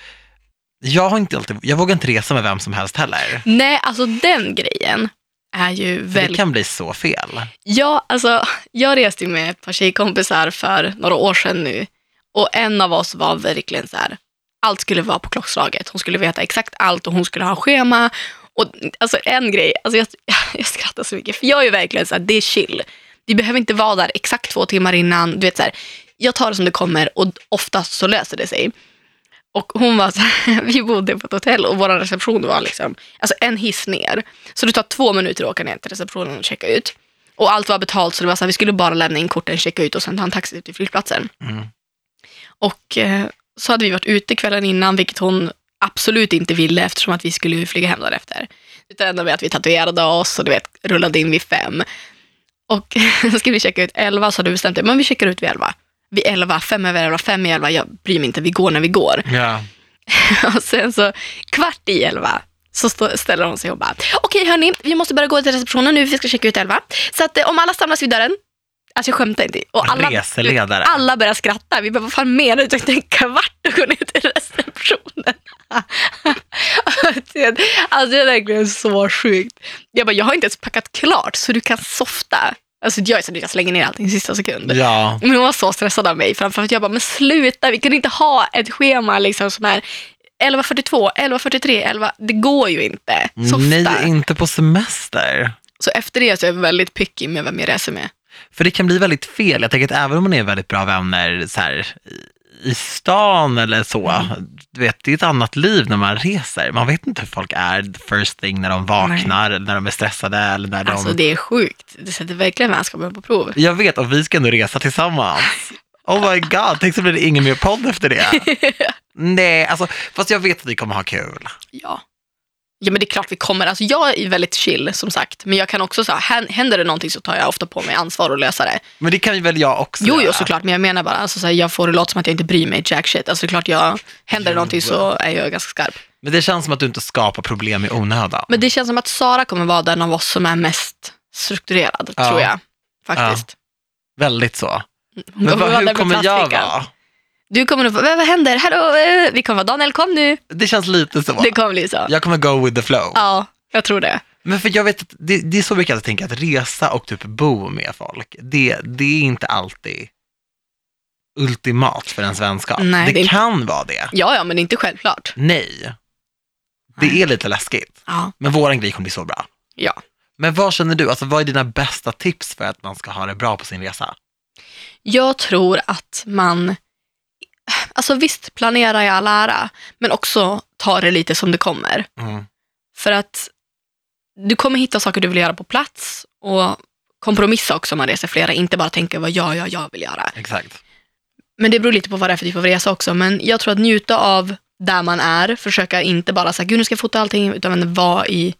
jag, har inte alltid, jag vågar inte resa med vem som helst heller. Nej, alltså den grejen är ju För det väldigt... kan bli så fel. Ja, alltså jag reste ju med ett par tjejkompisar för några år sedan nu. Och en av oss var verkligen så här, allt skulle vara på klockslaget. Hon skulle veta exakt allt och hon skulle ha schema. Och alltså en grej, alltså jag, jag skrattar så mycket, för jag är ju verkligen så här, det är chill. Vi behöver inte vara där exakt två timmar innan. Du vet så här, jag tar det som det kommer och oftast så löser det sig. Och hon var så här, vi bodde på ett hotell och vår reception var liksom, alltså en hiss ner. Så det tar två minuter att åka ner till receptionen och checka ut. Och allt var betalt så det var så här, vi skulle bara lämna in korten, checka ut och sen ta en taxi ut till flygplatsen. Mm. Och eh, så hade vi varit ute kvällen innan, vilket hon absolut inte ville eftersom att vi skulle flyga hem därefter. Utan enda med att vi tatuerade oss och du vet, rullade in vid fem. Och så skulle vi checka ut elva, så hade vi bestämt det, men vi checkar ut vid elva. Vid elva, fem över elva, fem i elva, jag bryr mig inte, vi går när vi går. Ja. Och sen så kvart i elva så stå, ställer hon sig och bara, okej hörni, vi måste börja gå till receptionen nu, vi ska checka ut elva. Så att eh, om alla samlas vid dörren, alltså jag skämtar inte. Och alla, Reseledare. alla börjar skratta. Vi bara, vad fan menar du? Det en kvart att gå ner till receptionen. alltså det är verkligen så sjukt. Jag bara, jag har inte ens packat klart så du kan softa. Alltså jag är så att jag slänger ner allting i sista sekund. Ja. Men hon var så stressad av mig. Framför att jag bara, men sluta, vi kan inte ha ett schema liksom sån här 11.42, 11.43, 11. Det går ju inte. Softa. Nej, inte på semester. Så efter det så är jag väldigt picky med vem jag reser med. För det kan bli väldigt fel. Jag tänker att även om man är väldigt bra vänner så här, i- stan eller så, Mm. du vet, det är ett annat liv när man reser. Man vet inte hur folk är first thing när de vaknar, eller när de är stressade eller när de... Alltså det är sjukt. Det sätter verkligen vänskapen på prov. Jag vet, och vi ska ändå resa tillsammans. Oh my god, tänk så blir det ingen mer podd efter det. Nej, alltså, fast jag vet att vi kommer ha kul. Ja. Ja men det är klart vi kommer. Alltså jag är väldigt chill som sagt. Men jag kan också säga, händer det någonting så tar jag ofta på mig ansvar och lösa det. Men det kan ju väl jag också Jo, göra. jo såklart. Men jag menar bara, alltså, så här, jag får det låta som att jag inte bryr mig jack shit. Alltså det är klart, jag, händer det någonting så är jag ganska skarp. Men det känns som att du inte skapar problem i onödan. Men det känns som att Sara kommer vara den av oss som är mest strukturerad, Ja. tror jag. Faktiskt. Väldigt så. Hon Men vara hur kommer jag vara? Du kommer nog få, vad, händer? Hallå, eh, vi kommer vara Daniel, kom nu. Det känns lite så. Det kommer bli så. Jag kommer go with the flow. Ja, jag tror det. Men för jag vet att det, det är så mycket att tänka att resa och typ bo med folk, det, det är inte alltid ultimat för en vänskap. Nej, det, det är inte- kan vara det. Ja, ja, men det är inte självklart. Nej. Det Nej. är lite läskigt. Ja. Men våran grej kommer bli så bra. ja. Men vad känner du, alltså vad är dina bästa tips för att man ska ha det bra på sin resa? Jag tror att man, alltså visst, planera i all ära, men också ta det lite som det kommer. Mm. För att du kommer hitta saker du vill göra på plats och kompromissa också om man reser flera, inte bara tänka vad jag, jag, jag vill göra. Exakt. Men det beror lite på vad det är för typ av resa också. Men jag tror att njuta av där man är, försöka inte bara säga, gud nu ska jag fota allting, utan vara i,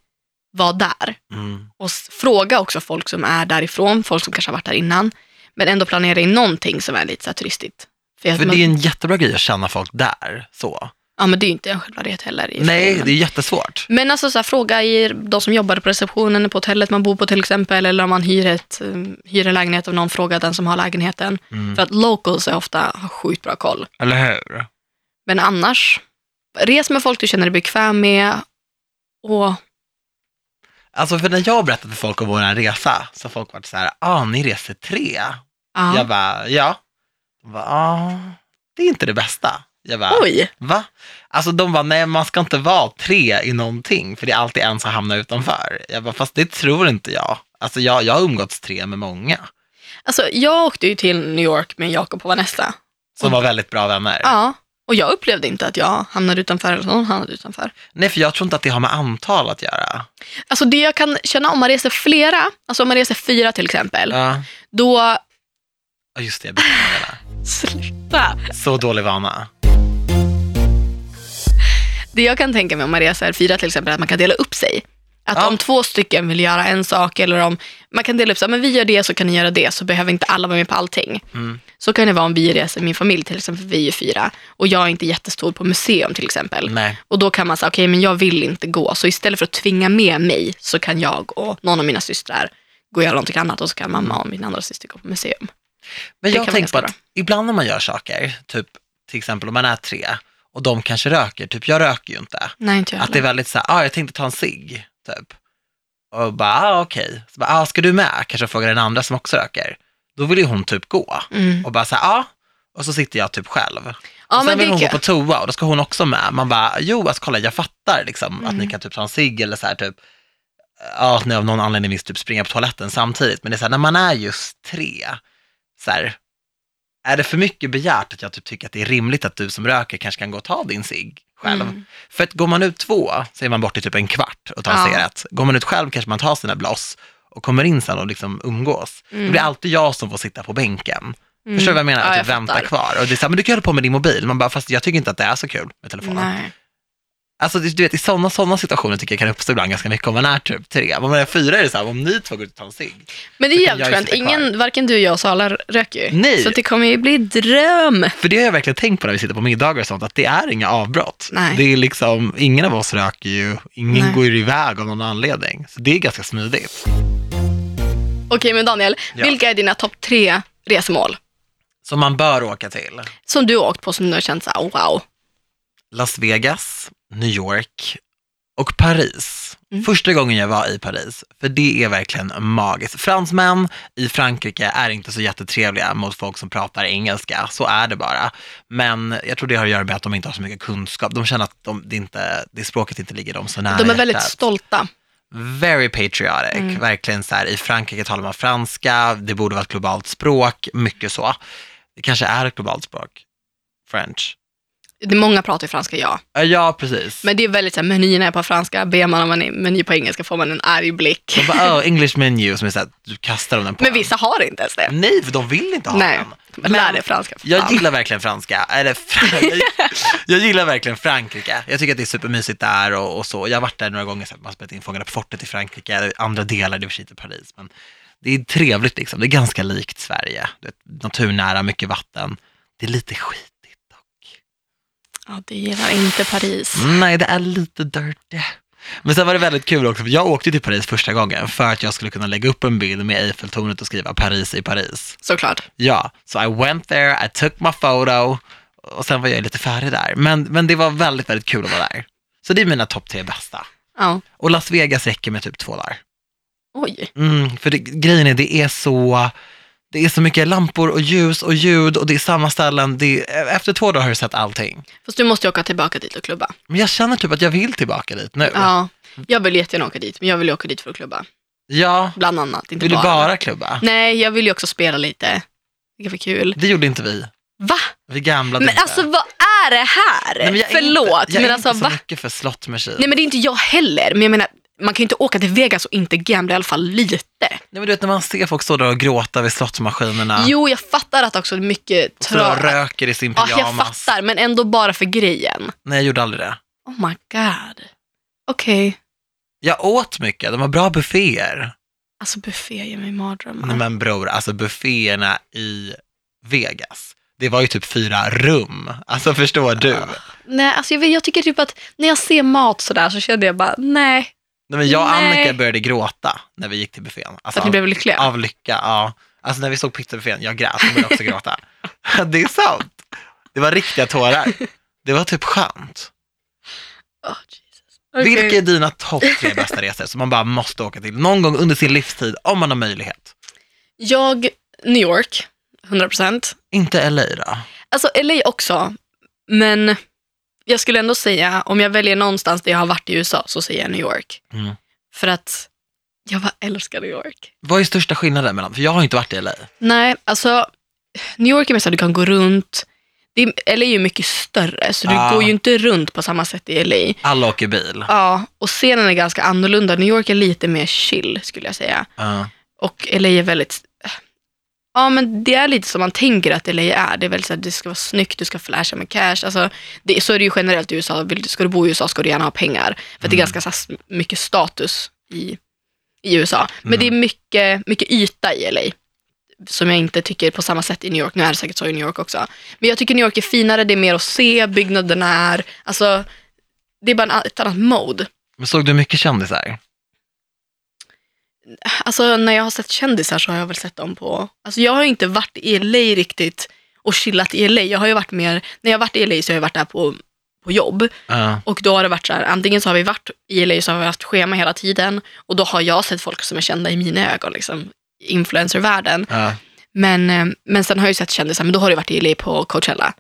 var där. Mm. Och fråga också folk som är därifrån, folk som kanske har varit där innan, men ändå planera in någonting som är lite så turistigt. För, För man, det är en jättebra grej att känna folk där, så. Ja, men det är ju inte en självklarhet heller. Nej, det är jättesvårt. Men alltså så här, fråga i de som jobbar på receptionen på hotellet man bor på till exempel, eller om man hyr, ett, um, hyr en lägenhet av någon, fråga den som har lägenheten. Mm. För att locals är ofta har sjukt bra koll. Eller hur? Men annars, res med folk du känner dig bekväm med och Alltså för när jag berättade för folk om vår resa, så har folk varit så här, ah, ni reser tre? ja. Jag bara, ja. Ah, det är inte det bästa. Jag bara, Oj, va? Alltså de bara, nej man ska inte vara tre i någonting, för det är alltid en som hamnar utanför. Jag bara, fast det tror inte jag. Alltså jag, jag har umgåtts tre med många, alltså jag åkte ju till New York med Jakob och Vanessa. som var väldigt bra vänner. Ja, och jag upplevde inte att jag hamnade utanför eller någon hamnade utanför. Nej, för jag tror inte att det har med antal att göra. Alltså det jag kan känna om man reser flera, alltså om man reser fyra till exempel, Ja, då... Ja, just det, jag det. Sluta! Så dålig vana. Det jag kan tänka mig om man reser fyra till exempel, är att man kan dela upp sig. Att Ja. om två stycken vill göra en sak eller om man kan dela upp sig, men vi gör det så kan ni göra det, så behöver inte alla vara med på allting. Mm. Så kan det vara om vi reser, min familj till exempel, vi är fyra och jag är inte jättestor på museum till exempel. Nej, Och då kan man säga, okej men jag vill inte gå, så istället för att tvinga med mig så kan jag och någon av mina systrar gå och göra någonting annat och så kan mamma och min andra syster gå på museum. Men Det jag tänker på att ibland när man gör saker, typ till exempel om man är tre och de kanske röker, typ jag röker ju inte. Nej, inte jag Att det är väldigt så här, ah, jag tänkte ta en cigg, typ. Och bara, ah, okej. Så bara, ah, ska du med? Kanske frågar den andra som också röker. Då vill ju hon typ gå. Mm. Och bara så här, ja. Ah. Och så sitter jag typ själv. Ja, och sen vill hon gå på toa och då ska hon också med. Man bara, jo, alltså kolla, jag fattar liksom att Mm. ni kan typ ta en cigg eller så här typ, ja, att ni av någon anledning vill typ springa på toaletten samtidigt. Men det är så här, när man är just tre, så här, är det för mycket begärt att jag typ tycker att det är rimligt att du som röker kanske kan gå och ta din cigg själv? Mm. För att går man ut två så är man borta i typ en kvart och tar en Ja. cigarett. Går man ut själv kanske man tar sina bloss och kommer in sen och liksom umgås. Mm. Det blir alltid jag som får sitta på bänken. Mm. Förstår du vad jag menar? Ja, att jag vänta fattar. kvar. Och det är så här, men du kan hålla på med din mobil. Man bara, fast jag tycker inte att det är så kul med telefonen. Nej. Alltså du vet, i sådana såna situationer tycker jag kan uppstå ibland ganska mycket om man är typ tre. Om man är fyra är det så här, om ni två går ut och tar en cigg. Men det är jävligt skönt. Ingen, varken du, jag och Sala röker ju. Nej. Så det kommer ju bli dröm. För det har jag verkligen tänkt på när vi sitter på middagar och sånt, att det är inga avbrott. Nej. Det är liksom, ingen av oss röker ju, ingen Nej. går ju iväg av någon anledning. Så det är ganska smidigt. Okej, men Daniel, Ja. vilka är dina topp tre resmål? Som man bör åka till. Som du har åkt på som du har känt så här, wow. Las Vegas, New York och Paris. Mm. Första gången jag var i Paris, för det är verkligen magiskt. Fransmän i Frankrike är inte så jättetrevliga mot folk som pratar engelska, så är det bara. Men jag tror det har att göra med att de inte har så mycket kunskap. De känner att de, det, inte, det språket inte ligger dem så nära De är väldigt hjärtat. stolta. Very patriotic, Mm. verkligen så här, i Frankrike talar man franska, det borde vara ett globalt språk, mycket så. Det kanske är ett globalt språk, French. Det många pratar ju franska, ja. Ja, precis. Men det är väldigt så här, menyerna är på franska. Ber man om en meny på engelska får man en arg blick. De bara, oh, English menu, som är så här, du kastar dem den på Men en. vissa har inte ens det. Nej, för de vill inte ha Nej, den. lär dig franska. för Jag gillar verkligen franska, eller jag, jag gillar verkligen Frankrike. Jag tycker att det är supermysigt där och, och så. Jag har varit där några gånger, så man har spelat in Fångarna på fortet i Frankrike, andra delar, det är i Paris, men det är trevligt liksom. Det är ganska likt Sverige. Du vet, naturnära, mycket vatten. Det är lite dock. Ja, det gillar inte Paris. Nej, det är lite dirty. Men sen var det väldigt kul också, för jag åkte till Paris första gången för att jag skulle kunna lägga upp en bild med Eiffeltornet och skriva Paris i Paris. Såklart. Ja, så I went there, I took my photo och sen var jag lite färdig där. Men, men det var väldigt, väldigt kul att vara där. Så det är mina topp tre bästa. Ja. Och Las Vegas räcker med typ två dagar. Oj. Mm, för det, grejen är, det är så, det är så mycket lampor och ljus och ljud och det är samma ställen. Det är, efter två dagar har du sett allting. Fast du måste ju åka tillbaka dit och klubba. Men jag känner typ att jag vill tillbaka dit nu. Ja. Jag vill jättegärna åka dit, men jag vill ju åka dit för att klubba. Ja, Bland annat. Inte vill du bara. bara klubba? Nej, jag vill ju också spela lite. Det var kul. Det gjorde inte vi. Va? Vi gamlade Men inte. alltså vad är det här? Nej, men jag är Förlåt, inte, jag men är alltså inte så va? mycket för slot machine. Nej men det är inte jag heller. Men jag menar, man kan ju inte åka till Vegas och inte gambla i alla fall lite. Nej, men du vet när man ser folk stå där och gråta vid slottmaskinerna. Jo, jag fattar att också mycket Så de trö... röker i sin Ja, pyjamas. jag fattar, men ändå bara för grejen. Nej, jag gjorde aldrig det. Oh my god. Okej. Jag åt mycket, de har bra bufféer. Alltså buffé ger mig mardrömmar. Nej men bror, alltså bufféerna i Vegas, det var ju typ fyra rum. Alltså förstår du? Nej, alltså jag, jag tycker typ att när jag ser mat sådär så känner jag bara, nej. Nej, men jag och Nej. Annika började gråta när vi gick till buffén. Alltså, att ni blev lyckliga. av lycka, ja. Alltså när vi såg pizzabuffén, jag grät, hon började också gråta. det är sant. Det var riktiga tårar. Det var typ skönt. Oh. Okej. Vilka är dina topp tre bästa resor som man bara måste åka till någon gång under sin livstid om man har möjlighet? Jag, New York, 100%. Inte LA då? Alltså LA också, men jag skulle ändå säga, om jag väljer någonstans där jag har varit i USA så säger jag New York. Mm. För att jag bara älskar New York. Vad är största skillnaden mellan, för jag har inte varit i LA. Nej, alltså New York är mest att du kan gå runt. Det är, LA är ju mycket större, så du Ah. går ju inte runt på samma sätt i LA. Alla åker bil. Ja, och scenen är ganska annorlunda. New York är lite mer chill skulle jag säga. Ja. Och LA är väldigt, ja men det är lite som man tänker att LA är. Det är väldigt så att det ska vara snyggt, du ska flasha med cash. Alltså, det, så är det ju generellt i USA. Vill, ska du bo i USA ska du gärna ha pengar. För att det är ganska så mycket status i, i USA. Men det är mycket, mycket yta i LA. Som jag inte tycker på samma sätt i New York. Nu är det säkert så i New York också. Men jag tycker New York är finare, det är mer att se, byggnaderna är, alltså det är bara ett annat mode. Men såg du mycket kändisar? Alltså när jag har sett kändisar så har jag väl sett dem på, alltså jag har inte varit i LA riktigt och chillat i LA. Jag har ju varit mer, när jag har varit i LA så har jag varit där på, på jobb Ja. och då har det varit så här, antingen så har vi varit i LA så har vi haft schema hela tiden och då har jag sett folk som är kända i mina ögon, liksom influencervärlden. Ja. Men, eh, men sen har jag ju sett kändisar, men då har det varit i LA på Coachella.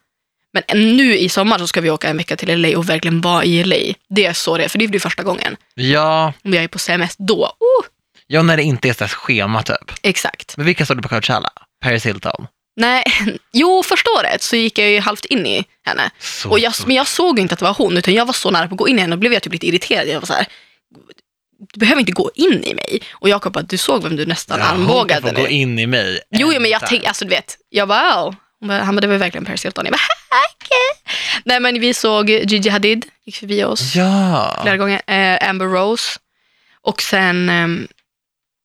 Men nu i sommar så ska vi åka en vecka till LA och verkligen vara i LA. Det är så det är, för det blir första gången. ja, Om jag är på semester då, oh, ja, när det inte är så schema typ. exakt. Men vilka såg du på Coachella? Paris Hilton? Nej, jo första året så gick jag ju halvt in i henne. Så Och jag, men jag såg inte att det var hon, utan jag var så nära på att gå in i henne och blev jag typ lite irriterad. Jag var så här, du behöver inte gå in i mig. Och Jakob bara, du såg vem du nästan Ja, hon armbågade kan få gå in i mig. Jo, jo, men jag tänkte, alltså du vet, jag bara. Hon bara, han bara, det var verkligen Paris Hilton. Jag bara, okej. Nej men vi såg Gigi Hadid, gick förbi oss Ja. flera gånger. Eh, Amber Rose. Och sen, ehm,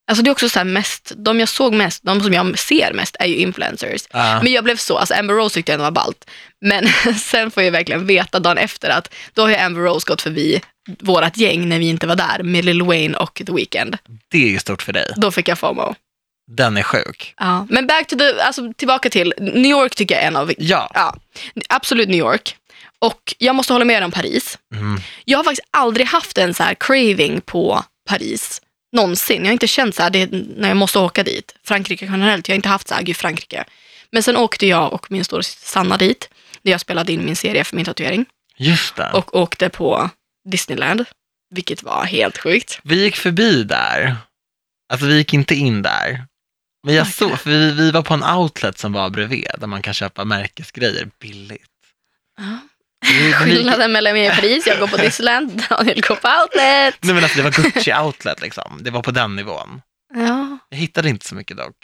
alltså det är också så mest, de jag såg mest, de som jag ser mest är ju influencers. Ja. Men jag blev så, alltså Amber Rose tyckte jag var ballt. Men sen får jag verkligen veta dagen efter att då har ju Amber Rose gått förbi vårat gäng när vi inte var där med Lil Wayne och The Weeknd. Det är ju stort för dig. Då fick jag FOMO. Den är sjuk. Ja. Men back to the, alltså tillbaka till, New York tycker jag är en av, Ja. ja, absolut New York. Och jag måste hålla med om Paris. Mm. Jag har faktiskt aldrig haft en så här craving på Paris. Någonsin. Jag har inte känt så här, det är när jag måste åka dit. Frankrike generellt, jag har inte haft så här, gud Frankrike. Men sen åkte jag och min storasyster Sanna dit, där jag spelade in min serie för min tatuering. Just det. Och åkte på Disneyland, vilket var helt sjukt. Vi gick förbi där. Alltså vi gick inte in där. Men jag såg, för vi, vi var på en outlet som var bredvid, där man kan köpa märkesgrejer billigt. Ja. Skillnaden mellan mig och Paris, jag går på Disneyland, Daniel går på outlet. Nej men alltså det var Gucci outlet liksom. Det var på den nivån. Ja. Jag hittade inte så mycket dock.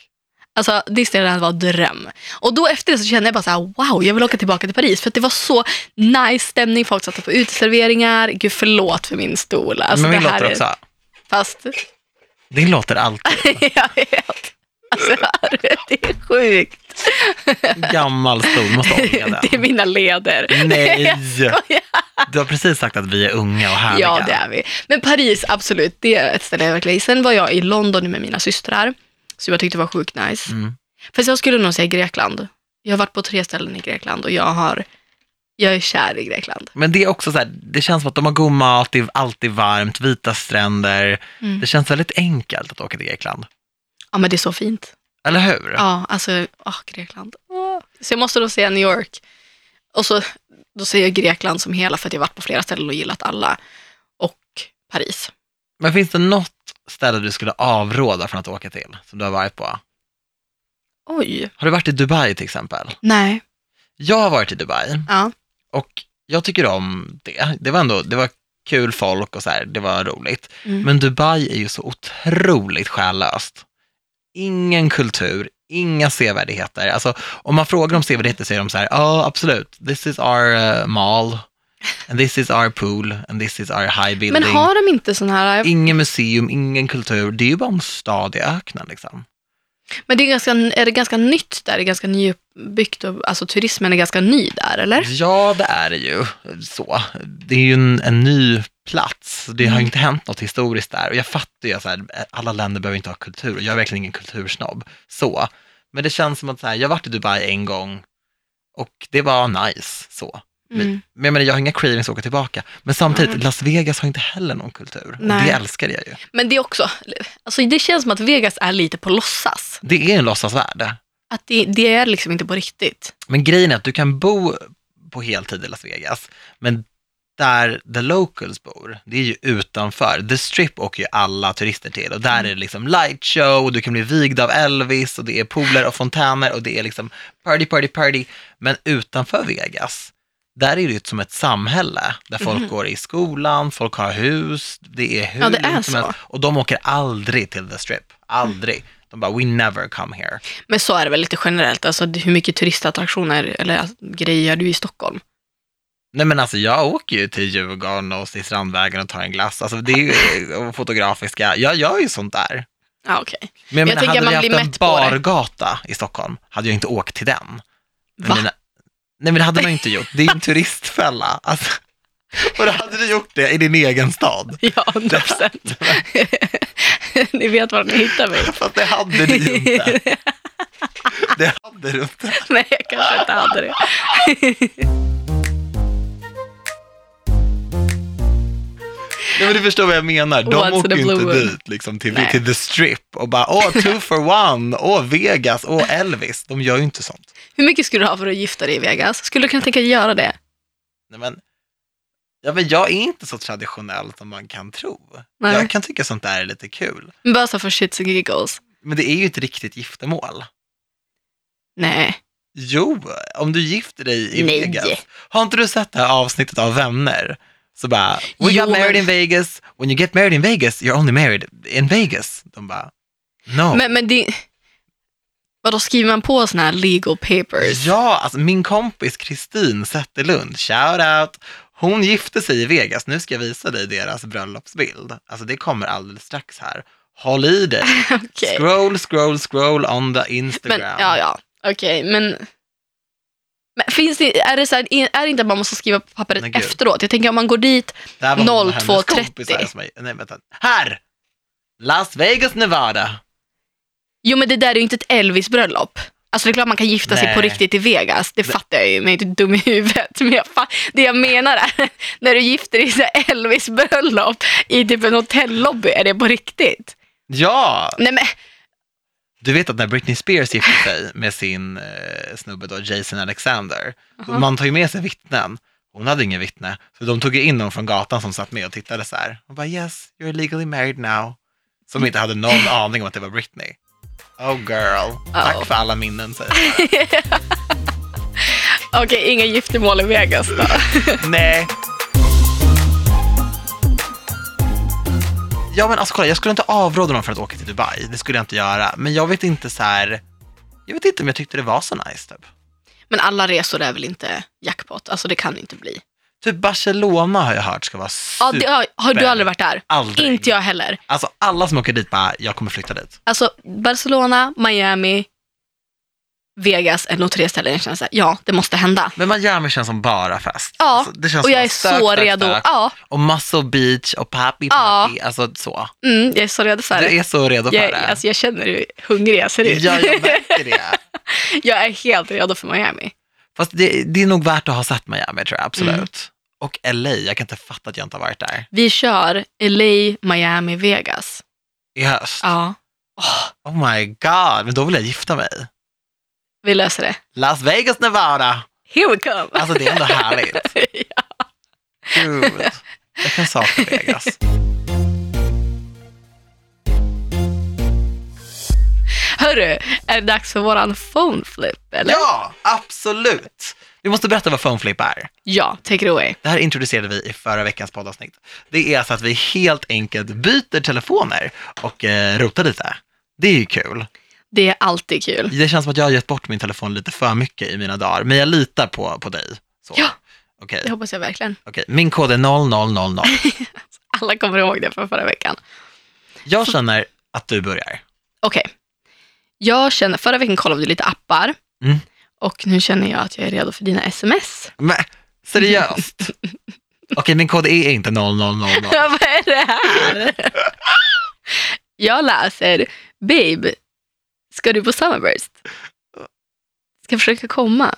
Alltså Disneyland var dröm. Och då efter det så kände jag bara så här, wow, jag vill åka tillbaka till Paris. För att det var så nice stämning, folk satt på uteserveringar. Gud förlåt för min stol. Alltså, men min det här låter är- också. Fast, Din låter alltid. jag vet. Alltså, det är sjukt. Gammal stol, måste ånga den. det är mina leder. Nej, du har precis sagt att vi är unga och härliga. Ja, det är vi. Men Paris, absolut, det är ett ställe jag verkligen Sen var jag i London med mina systrar, så jag tyckte det var sjukt nice. Mm. Fast jag skulle nog säga Grekland. Jag har varit på tre ställen i Grekland och jag har, jag är kär i Grekland. Men det är också så här, det känns som att de har god mat, det är alltid varmt, vita stränder. Mm. Det känns väldigt enkelt att åka till Grekland. Ja, men det är så fint. Eller hur? Ja, alltså, åh, Grekland. Åh. Så jag måste då säga New York. Och så då säger jag Grekland som hela, för att jag varit på flera ställen och gillat alla. Och Paris. Men finns det något ställe du skulle avråda från att åka till, som du har varit på? Oj. Har du varit i Dubai till exempel? Nej. Jag har varit i Dubai Ja. och jag tycker om det. Det var ändå, det var kul folk och så här, det var roligt. Mm. Men Dubai är ju så otroligt själlöst. Ingen kultur, inga sevärdheter. Alltså, om man frågar om sevärdheter säger de så här, ja absolut, this is our uh, mall, and this is our pool, and this is our high building. Men har de inte sån här, Ingen museum, ingen kultur, det är ju bara en stad i öknen liksom. men det är, ganska, är det ganska nytt där? Det är ganska nybyggt och alltså turismen är ganska ny där, eller? Ja, det är det ju. Så. Det är ju en, en ny plats. Det har Mm. inte hänt något historiskt där. Och jag fattar ju att alla länder behöver inte ha kultur. Och jag är verkligen ingen kultursnobb. Så. Men det känns som att så här, jag varit i Dubai en gång och det var nice. Så. Men, Mm. men jag, menar, jag har inga cravings att åka tillbaka. Men samtidigt, Mm. Las Vegas har inte heller någon kultur. Och Nej. det älskar jag ju. Men det är också, alltså det känns som att Vegas är lite på låtsas. Det är en låtsasvärld. Att det, det är liksom inte på riktigt. Men grejen är att du kan bo på heltid i Las Vegas, men där the locals bor, det är ju utanför. The Strip åker ju alla turister till och där är det liksom light show och du kan bli vigd av Elvis och det är pooler och fontäner och det är liksom party, party, party. Men utanför Vegas, där är det ju som ett samhälle där folk Mhm. går i skolan, folk har hus, det är hur Ja, det är så. Och de åker aldrig till the Strip, aldrig. De bara, we never come here. Men så är det väl lite generellt. Alltså hur mycket turistattraktioner eller alltså, grejer gör du i Stockholm? Nej men alltså jag åker ju till Djurgården och till Strandvägen och tar en glass. Alltså det är ju och fotografiska, jag gör ju sånt där. Ja, okej. Men jag, Jag menar, hade man vi blir haft en bargata i Stockholm, hade jag inte åkt till den. Men Va? mina- nej men det hade man inte gjort, det är ju en turistfälla. Alltså, och då hade du gjort det i din egen stad. Ja, 100 procent. ni vet var ni hittar mig. Fast det hade du ju inte. Det hade du inte. Nej, jag kanske inte hade det. Nej, men du förstår vad jag menar. De Once åker ju inte dit liksom, till, Nej. till The Strip och bara åh, two for one, åh, Vegas, åh, Elvis. De gör ju inte sånt. Hur mycket skulle du ha för att gifta dig i Vegas? Skulle du kunna tänka dig göra det? Nej, men, ja, men jag är inte så traditionell som man kan tro. Nej. Jag kan tycka sånt där är lite kul. Men Bara så för shits and giggles. Men det är ju ett riktigt giftermål. Nej. Jo, om du gifter dig i Nej. Vegas. Har inte du sett det här avsnittet av Vänner? Så bara, we Jo, got married men- in Vegas, when you get married in Vegas, you're only married in Vegas. De bara, no. Men, men det... Vadå, skriver man på såna här legal papers? Ja, alltså min kompis Kristin Zetterlund, shout out, hon gifte sig i Vegas. Nu ska jag visa dig deras bröllopsbild. Alltså det kommer alldeles strax här. Håll i dig. Okej. Scroll, scroll, scroll on the Instagram. Men, ja, ja. Okej, men... Men finns det, är, det så här, är det inte att man måste skriva på pappret Nej, gud. efteråt? Jag tänker om man går dit, Det här var hon och hennes 02.30. kompisar som är- Nej, vänta. Här! Las Vegas, Nevada. jo men det där är ju inte ett Elvis-bröllop. Alltså det är klart man kan gifta sig Nej. på riktigt i Vegas, det fattar jag ju, men jag är inte dum i huvudet. Men jag fa- det jag menar är, när du gifter dig i så här Elvis-bröllop i typ en hotellobby, är det på riktigt? Ja! Nej men, Du vet att när Britney Spears gifte sig med sin eh, snubbe då, Jason Alexander, Aha. man tar ju med sig vittnen. Hon hade ingen vittne, så de tog in någon från gatan som satt med och tittade så här. Och bara yes, you're legally married now. Som inte hade någon aning om att det var Britney. Oh girl, tack Oh. för alla minnen säger okej, inga giftermål i Vegas då. Nej. Ja men alltså kolla, jag skulle inte avråda någon från att åka till Dubai. Det skulle jag inte göra. Men jag vet inte så här. Jag vet inte om jag tyckte det var så nice typ. Men alla resor är väl inte jackpot, alltså det kan inte bli. Typ Barcelona har jag hört ska vara Ja, super. det har, har du aldrig varit där? Aldrig. Inte jag heller. Alltså alla som åker dit bara, jag kommer flytta dit. Alltså Barcelona, Miami, Vegas är nog tre ställen jag känner så här, ja, det måste hända. Men Miami känns som bara fest. Ja, Alltså, det känns Och jag är stök, så stök, redo. stök. Ja, Och Muscle Beach och Papi Ja. Papi, alltså så. mm, jag är så redo för Du det. är så redo för Jag, det. alltså, jag känner hur hungrig jag ser ut. Ja, jag märker det. jag är helt redo för Miami. Fast det, det är nog värt att ha sett Miami tror jag, absolut. Mm. Och LA, jag kan inte fatta att jag inte har varit där. Vi kör LA, Miami, Vegas. I höst. Ja, Oh my god, men då vill jag gifta mig. Vi löser det. Las Vegas, Nevada. Here we come! Alltså det är ändå härligt. ja. Gud, jag kan sakna Vegas. Hörru, är det dags för våran phone flip, eller? Ja, absolut. Vi måste berätta vad phone flip är. Ja, take it away. Det här introducerade vi i förra veckans poddavsnitt. Det är så att vi helt enkelt byter telefoner och eh, rotar lite. Det är ju kul. Det är alltid kul. Det känns som att jag har gett bort min telefon lite för mycket i mina dagar, men jag litar på, på dig. Så. Ja. Okej, Det hoppas jag verkligen. okej. min kod är 0000. Alla kommer ihåg det från förra veckan. Jag känner att du börjar. Okej. Jag känner, förra veckan kollade vi lite appar. Mm. Och nu känner jag att jag är redo för dina sms. Men seriöst? Okej, min kod är inte 0000. Vad är det här? jag läser, babe, ska du på Summerburst? Ska försöka komma?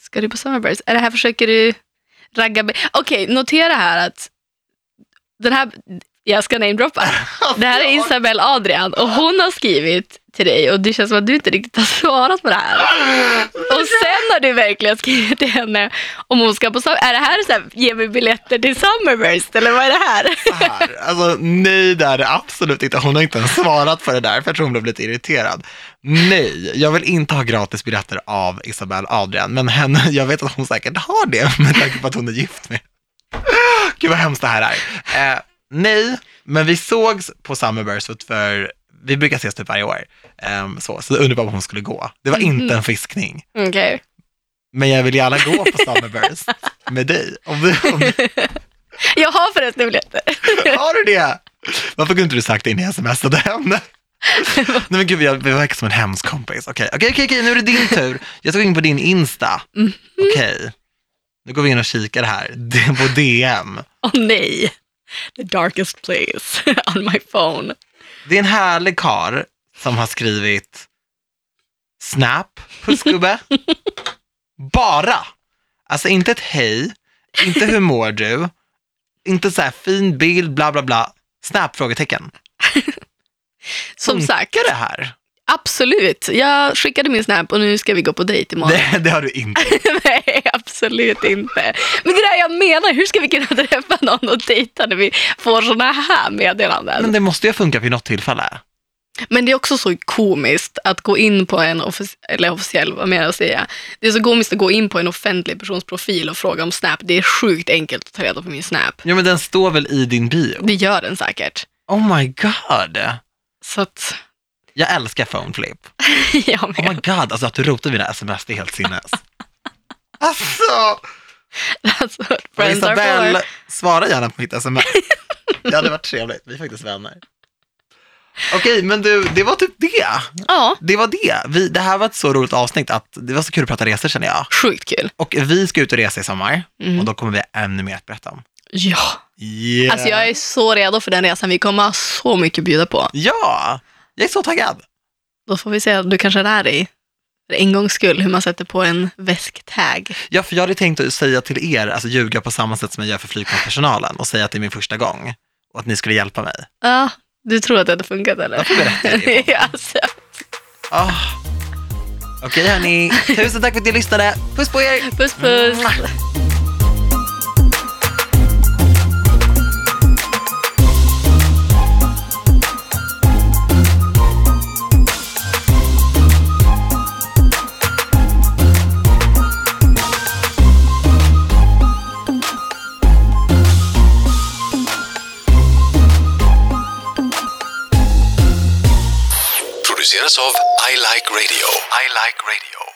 Ska du på Summerburst? Är det här försöker du ragga? Okej, Okej, notera här att den här, jag ska namedroppa. Det här är Isabel Adrian och hon har skrivit till dig och det känns som att du inte riktigt har svarat på det här. Och sen har du verkligen skrivit till henne om hon ska på. Är det här så här, ge mig biljetter till Summerburst eller vad är det här? Här. Alltså, nej, det är det absolut inte. Hon har inte ens svarat på det där, för jag tror hon blev lite irriterad. Nej, jag vill inte ha gratis biljetter av Isabel Adrian, men henne, jag vet att hon säkert har det med tanke på att hon är gift med. Gud vad hemskt det här är. Eh, nej, men vi sågs på Summerburst för, vi brukar ses typ varje år. Ehm, så, så jag undrade bara om hon skulle gå. Det var inte en fiskning, Okej. men jag vill gärna gå på Summerburst med dig. Om du, om Jag har förresten biljetter. Har du det? Varför kunde inte du sagt det när jag smsade henne? Nej men gud, jag, jag verkar som en hemsk kompis. Okej, okej, okej, okej, nu är det din tur. Jag ska gå in på din Insta. Mhm. Okej, nu går vi in och kikar här. Det är på DM. Åh nej. The darkest place on my phone. Det är en härlig kar som har skrivit Snap, pussgubbe. Bara. Alltså inte ett hej, inte hur mår du, inte så här fin bild, bla bla bla. Snap? Frågetecken. Som Funkar sagt, det här? Absolut. Jag skickade min snap och nu ska vi gå på dejt imorgon. Det, det har du inte. Nej, absolut inte. Men det är det jag menar. Hur ska vi kunna träffa någon och dejta när vi får såna här meddelanden? Men det måste ju funka vid något tillfälle. Men det är också så komiskt att gå in på en offic- eller officiell, vad menar jag att säga? Det är så komiskt att gå in på en offentlig persons profil och fråga om Snap. Det är sjukt enkelt att ta reda på min Snap. Ja, men den står väl i din bio? Det gör den säkert. Oh my god. Så att, Jag älskar phone flip. jag Oh med. my god, alltså att du rotar mina sms, det är helt sinnes. Alltså! That's what friends are Isabelle, for. svara gärna på mitt sms. Det hade varit trevligt, vi är faktiskt vänner. Okej, men du, det var typ det. Ja, Det var det. Vi, det här var ett så roligt avsnitt att det var så kul att prata resor känner jag. sjukt kul. Och vi ska ut och resa i sommar Mm. och då kommer vi ännu mer att berätta om. Ja, Yeah. alltså jag är så redo för den resan. Vi kommer ha så mycket att bjuda på. Ja, jag är så taggad. Då får vi se, du kanske lär dig för en gångs skull hur man sätter på en väsktag. Ja, för jag hade tänkt att säga till er, alltså ljuga på samma sätt som jag gör för flygplanspersonalen och säga att det är min första gång och att ni skulle hjälpa mig. Ja, du tror att det hade funkat eller? Varför berättar jag det? Ja. Ah. Okej hörni, tusen tack för att ni lyssnade. Puss på er! Puss puss. Mwah. Produceras av I Like Radio. I Like Radio.